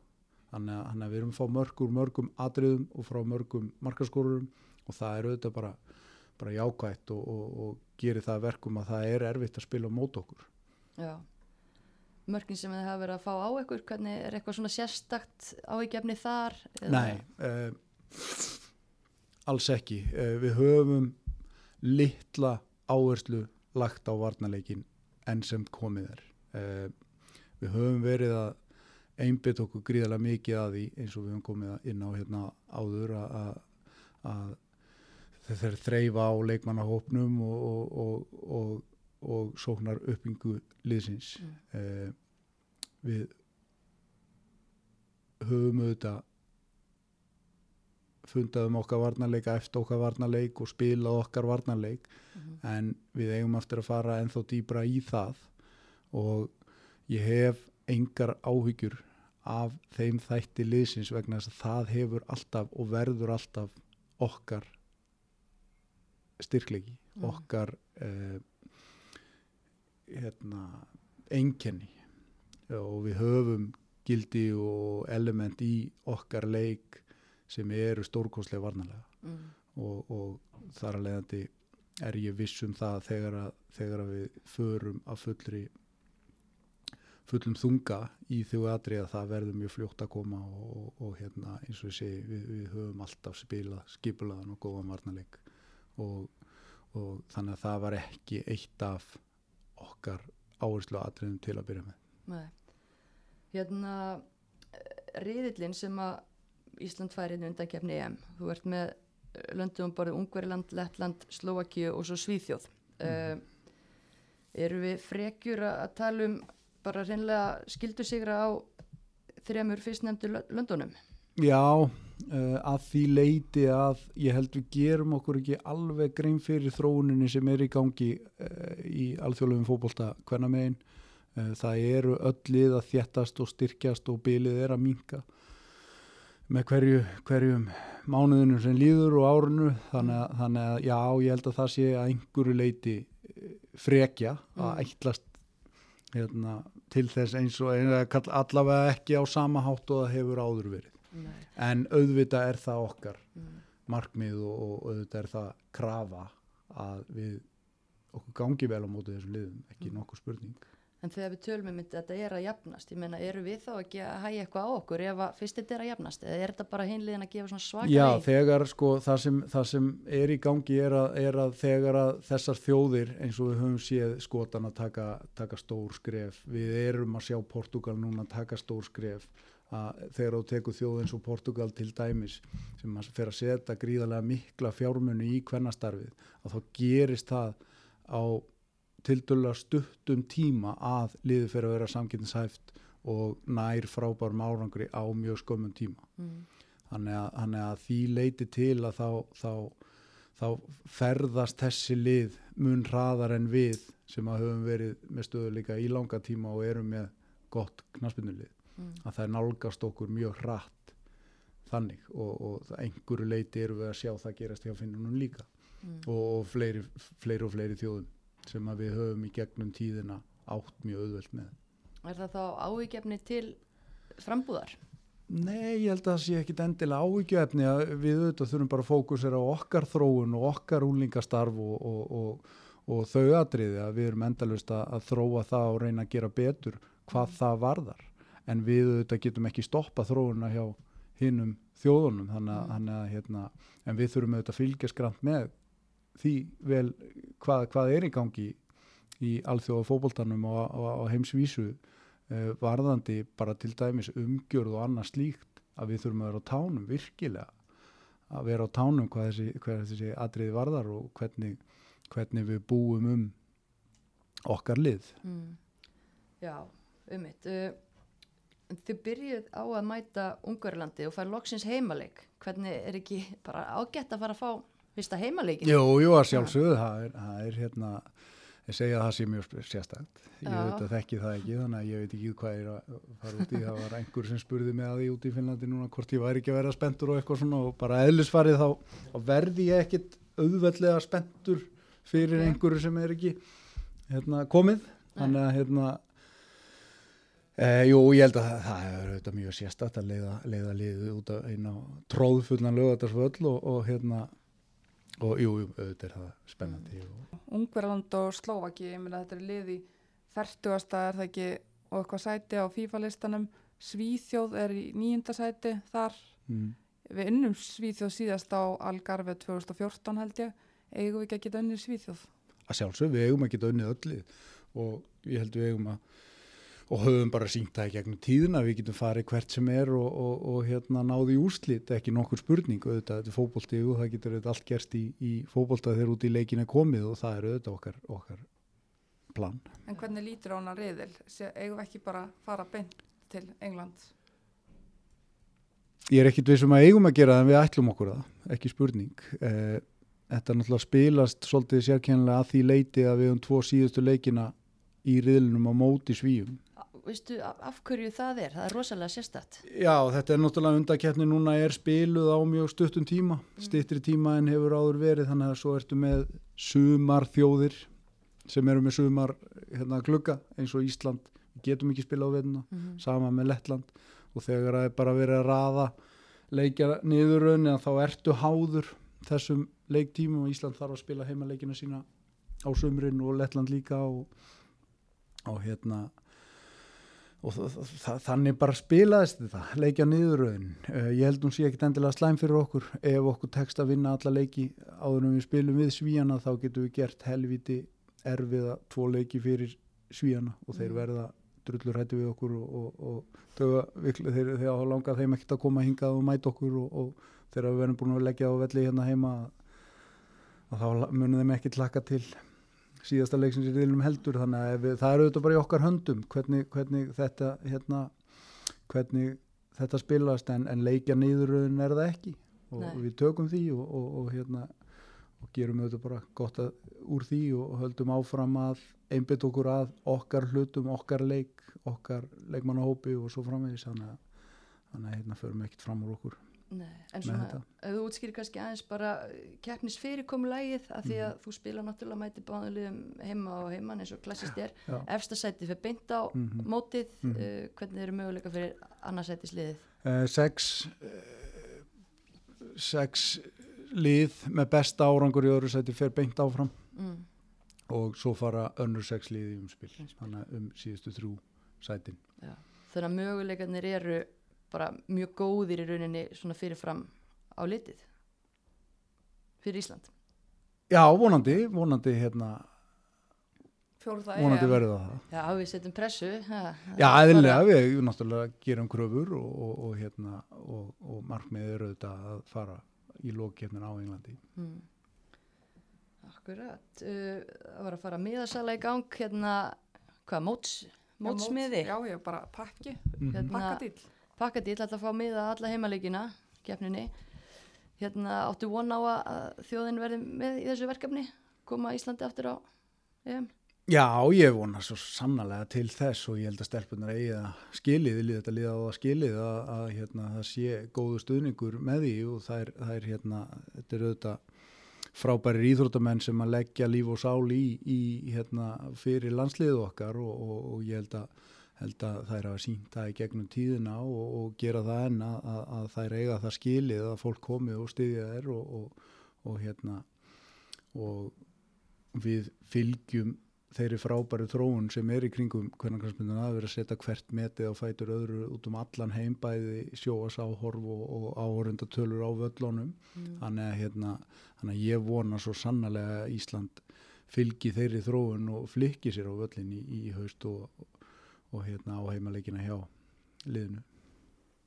Þannig að, þannig að við erum að fá mörgur mörgum atriðum og frá mörgum markaskorurum og það er auðvitað bara, bara jákvætt og, og, og gerir það að verkum að það er erfitt að spila mót okkur. Já. Mörkin sem þið hafa verið að fá á ykkur hvernig er eitthvað svona sérstakt áhyggjefni þar eða- Nei, uh, alls ekki. Uh, við höfum litla áherslu lagt á varnarleikin enn sem komið er. Uh, við höfum verið að einbytt okkur gríðarlega mikið að því eins og við höfum komið inn á hérna áður að, þeir þreyfa á leikmannahópnum og, og, og, og, og sóknar uppbyngu liðsins. Mm. Uh, við höfum auðvitað fundað um okkar varnarleik eftir okkar varnarleik og spilað okkar varnarleik Mhm. en við eigum eftir að fara ennþá dýbra í það og ég hef engar áhyggjur af þeim þætti liðsins vegna þess að það hefur alltaf og verður alltaf okkar styrklegi, Mm. okkar eh, hérna einkenni og við höfum gildi og element í okkar leik sem eru stórkostlega varnarlega mm. og, og þar að leiðandi er ég viss um það þegar að, þegar að við förum að fullri fullum þunga í þjóðu aðri að það verður mjög fljótt að koma og, og, og hérna eins og ég segi við, við höfum alltaf spilað skipulaðan og góðan varnarleik og, og þannig að það var ekki eitt af okkar áherslu aðriðum til að byrja með Nei. Hérna riðillin sem að Ísland færi inn undan kefni EM þú ert með eh, löndum bara Ungveriland, Lettland, Slovakíu og svo Svíþjóð mm. eru við frekjur að tala um bara reynlega skildu sigra á þremur fyrstnefndu lö- löndunum Já, uh, að því leiti að ég held við gerum okkur ekki alveg grein fyrir þróuninni sem er í gangi uh, í alþjóðlegum fótbolta hvernig megin. Uh, það eru öll lið að þjættast og styrkjast og bylið er að minka með hverju, hverjum mánuðinu sem líður og árunu þannig að, þannig að já, ég held að það sé að einhverju leiti eh, frekja að Mm. ætlast hérna, til þess eins og allavega ekki á sama hátt og það hefur áður verið Nei. en auðvitað er það okkar Mm. markmið og, og auðvitað er það krafa að við okkur gangi vel á móti þessum liðum ekki Mm. nokkuð spurning En þegar við tölum um þetta, þetta er að jafnast, ég meina, eru við þá ekki að hægja eitthvað á okkur ef að fyrst þetta er að jafnast, eða er þetta bara hinliðin að gefa svona svaka Já, leið? þegar sko það sem, það sem er í gangi er að, er að þegar að þessar þjóðir eins og við höfum séð skotan að taka, taka stór skref við erum að sjá Portugal núna taka stór skref að þegar þú tekur þjóð eins og Portugal til dæmis sem að fer að setja gríðarlega mikla fjármunni í kvennastarfið að þá gerist það á tildulega stuttum tíma að liði fyrir að vera samkynningshæft og nær frábærum árangri á mjög skömmum tíma Mm. þannig að, þannig að því leiti til að þá, þá, þá ferðast þessi lið mun hraðar en við sem að höfum verið með stöðuleika í langa tíma og erum með gott knaspinnulið Mm. að það er nálgast okkur mjög hratt þannig og, og einhverju leiti erum við að sjá það gerast hjá finnunum líka Mm. og, og fleiri, fleiri og fleiri þjóðum sem að við höfum í gegnum tíðina átt mjög auðvelt með. Er það þá ávíkjefni til frambúðar? Nei, ég held að það sé ekkit endilega að við auðvitað þurfum bara að fókusera á okkar þróun og okkar úlingastarf og, og, og, og þau atriði að við erum endalust að, að þróa það og reyna að gera betur hvað það varðar. En við auðvitað getum ekki stoppa þróuna hjá hinnum þjóðunum þannig að, að hérna, en við þurfum auðvitað að fylgja skrant með því vel hvað, hvað er í gangi í alþjóða fótboltanum og, heimsvísu uh, varðandi bara til dæmis umgjörð og annað slíkt að við þurfum að vera á tánum virkilega að vera á tánum hvað þessi, hvað þessi atriði varðar og hvernig, hvernig við búum um okkar lið Mm. Já, um mitt. Uh, þið byrjuð á að mæta Ungverlandi og fara loksins heimaleik. Hvernig er ekki bara ágætt að fara að fá fyrsta heimaleikin? Jú, jú, að sjálfsögðu það er, það er hérna ég segja að það sé mjög sérstækt ég Já. veit að þekki það ekki þannig að ég veit ekki hvað er að fara út í það var einhver sem spurði mig að því út í Finnlandi núna hvort ég væri ekki að vera spenntur og eitthvað svona og bara eðlisfarið þá, þá verði ég ekkit auðveldlega spenntur fyrir Ok. einhverju sem er ekki hérna, komið þannig að hérna e, jú, ég held að það, það er auðvitað mjög sérstætt að leiða, leiða liðið út á eina tróðfullan lögatarsvöll og, og hérna og jú, jú, auðvitað er það spennandi og, Ungverland og Slovaki, ég meina þetta er lið í 40. er það ekki og eitthvað sæti á FIFA-listanum. Svíþjóð er í nýjunda sæti þar, mm. við unnum Svíþjóð síðast á Algarve 2014 held ég, eigum við ekki að geta unnið Svíþjóð? Að sjálfsög, við eigum að geta unnið öllið og ég held við eigum að og höfum bara sínt það í gegnum tíðina við getum farið hvert sem er og, og, og hérna náði í úrslit, ekki nokkur spurning auðvitað, þetta er fótbolti og það getur auðvitað allt gerst í, í fótbolta þegar út í leikin er komið og það er auðvitað okkar, okkar plan. En hvernig lítur á hana riðil? Sé- Eigum við ekki bara fara beint til England? Ég er ekkit við sem að eigum að gera það en við ætlum okkur það, ekki spurning Eh, Þetta náttúrulega spilast svolítið sérkennilega að því leiti að við höfum tvo síðustu leikina í riðlunum á móti svíum Veistu af, hverju það er? Það er rosalega sérstætt. Já, þetta er náttúrulega undakeppni núna er spiluð á mjög stuttum tíma, stittri tíma en hefur áður verið þannig að svo ertu með sumar þjóðir sem eru með sumar hérna, glugga eins og Ísland, getum ekki spila á veðuna, Mm sama með Lettland. Og þegar það er bara verið að raða leikja niðurraun eða þá ertu háður þessum leiktímum. Og Ísland þarf að spila heimaleikina sína á sumrin og Lettland líka og, og hérna og þa- þa- þa- þannig bara spilaðist þetta leikja niðurröðin. Uh, ég held hún sé ekkit endilega slæm fyrir okkur. Ef okkur tekst að vinna alla leiki áður en við spilum við svíjana þá getum við gert helviti erfiða tvo leiki fyrir svíjana og þeir Mm. verða drullur hættu við okkur og, og, og þeir hafa langað þeim ekkert að koma hingað og mæta okkur og, og þegar við verðum búin að leggja á velli hérna heima að þá munum þeim ekki tlaka til síðasta leiksins í riðlum heldur þannig að við, það er auðvitað bara í okkar höndum hvernig, hvernig þetta hérna, hvernig þetta spilast en, en leikja niðurröðin er það ekki. Og Nei. við tökum því og, og, og hérna og gerum auðvitað bara gott að, úr því og höldum áfram að einbytt okkur að okkar hlutum, okkar leik okkar leikmannahópi og svo framvegis. Þannig að, þannig að hérna förum ekkert fram úr okkur Nei, en svona, þú útskýrir kannski aðeins bara keppnis fyrirkomulægið að því að þú spila náttúrulega mæti báðanliðum heima og heiman eins og klassist er Já. efsta sæti fyrir beint á Mhm. mótið Mhm. uh, hvernig eru möguleika fyrir annarsætisliðið uh, sex uh, sex lið með besta árangur í öðru sæti fer beint áfram mm. og svo fara önnur sex lið í umspil Umspil. þannig um síðustu þrjú sætin þannig að möguleikarnir eru bara mjög góðir í rauninni svona fyrirfram á litið fyrir Ísland Já, vonandi, vonandi hérna, Fjórða vonandi EM. verður það. Já, við setjum pressu ha, Já, bara- eðlilega, við náttúrulega gerum kröfur og, og, og hérna og, og markmiðið eru auðvitað að fara í lókjefnin á Englandi Mm. Akkurat uh, það var að fara miðasala í gang hérna, hvað, móts Já, mótsmiði, Já, já, bara pakki, Mhm. Hérna- pakkadýl. pakkadýl alltaf að fá miða alla heimaleikina, keppninni hérna áttu von á að þjóðin verði með í þessu verkefni koma Íslandi aftur á EM Já, ég vona svo sannarlega til þess og ég held að stelpunar eigi að skilið, lið þetta liða á að skilið að, að hérna, það sé góðu stuðningur með því og það er, það er hérna, þetta er auðvitað frábæri íþróttamenn sem að leggja líf og sál í, í hérna, fyrir landsliðu okkar og, og, og ég held að, held að þær hafa sínt það í gegnum tíðina og, og gera það enn að, að, að þær eiga það skilið að fólk komi og styðja þær og, og hérna og við fylgjum þeirri frábæru þróun sem er í kringum hvernig kannski að vera að setja hvert metið á fætur öðru út um allan heimbæði sjóas áhorf og, og áhorfundatölur á völlunum mm. þannig að hérna, þannig að ég vona svo sannlega að Ísland fylgi þeirri þróun og flikki sér á völlin í, í haust og, og hérna á heimaleikina hjá liðinu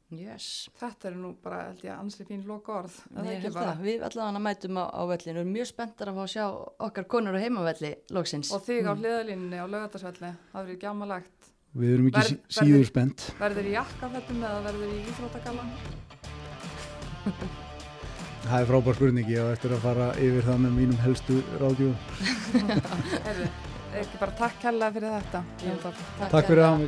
Yes. Þetta er nú bara, held ég, ansli fín loka orð. Við allavega mætum á, á vellinu, erum mjög spenntar að fá að sjá okkar konur á heimavelli loksins. Og þig mm. á hliðalínni á lögatarsvelli, það verður gjámalagt. Við erum ekki Ver, síður verður, spennt. Verður í jakkafettum eða verður í íþróttagallan? Það er frábær spurning, ég á eftir að fara yfir það með mínum helstu ráðgjóðum. Ekki bara takk hella fyrir þetta. Takk, takk fyrir það.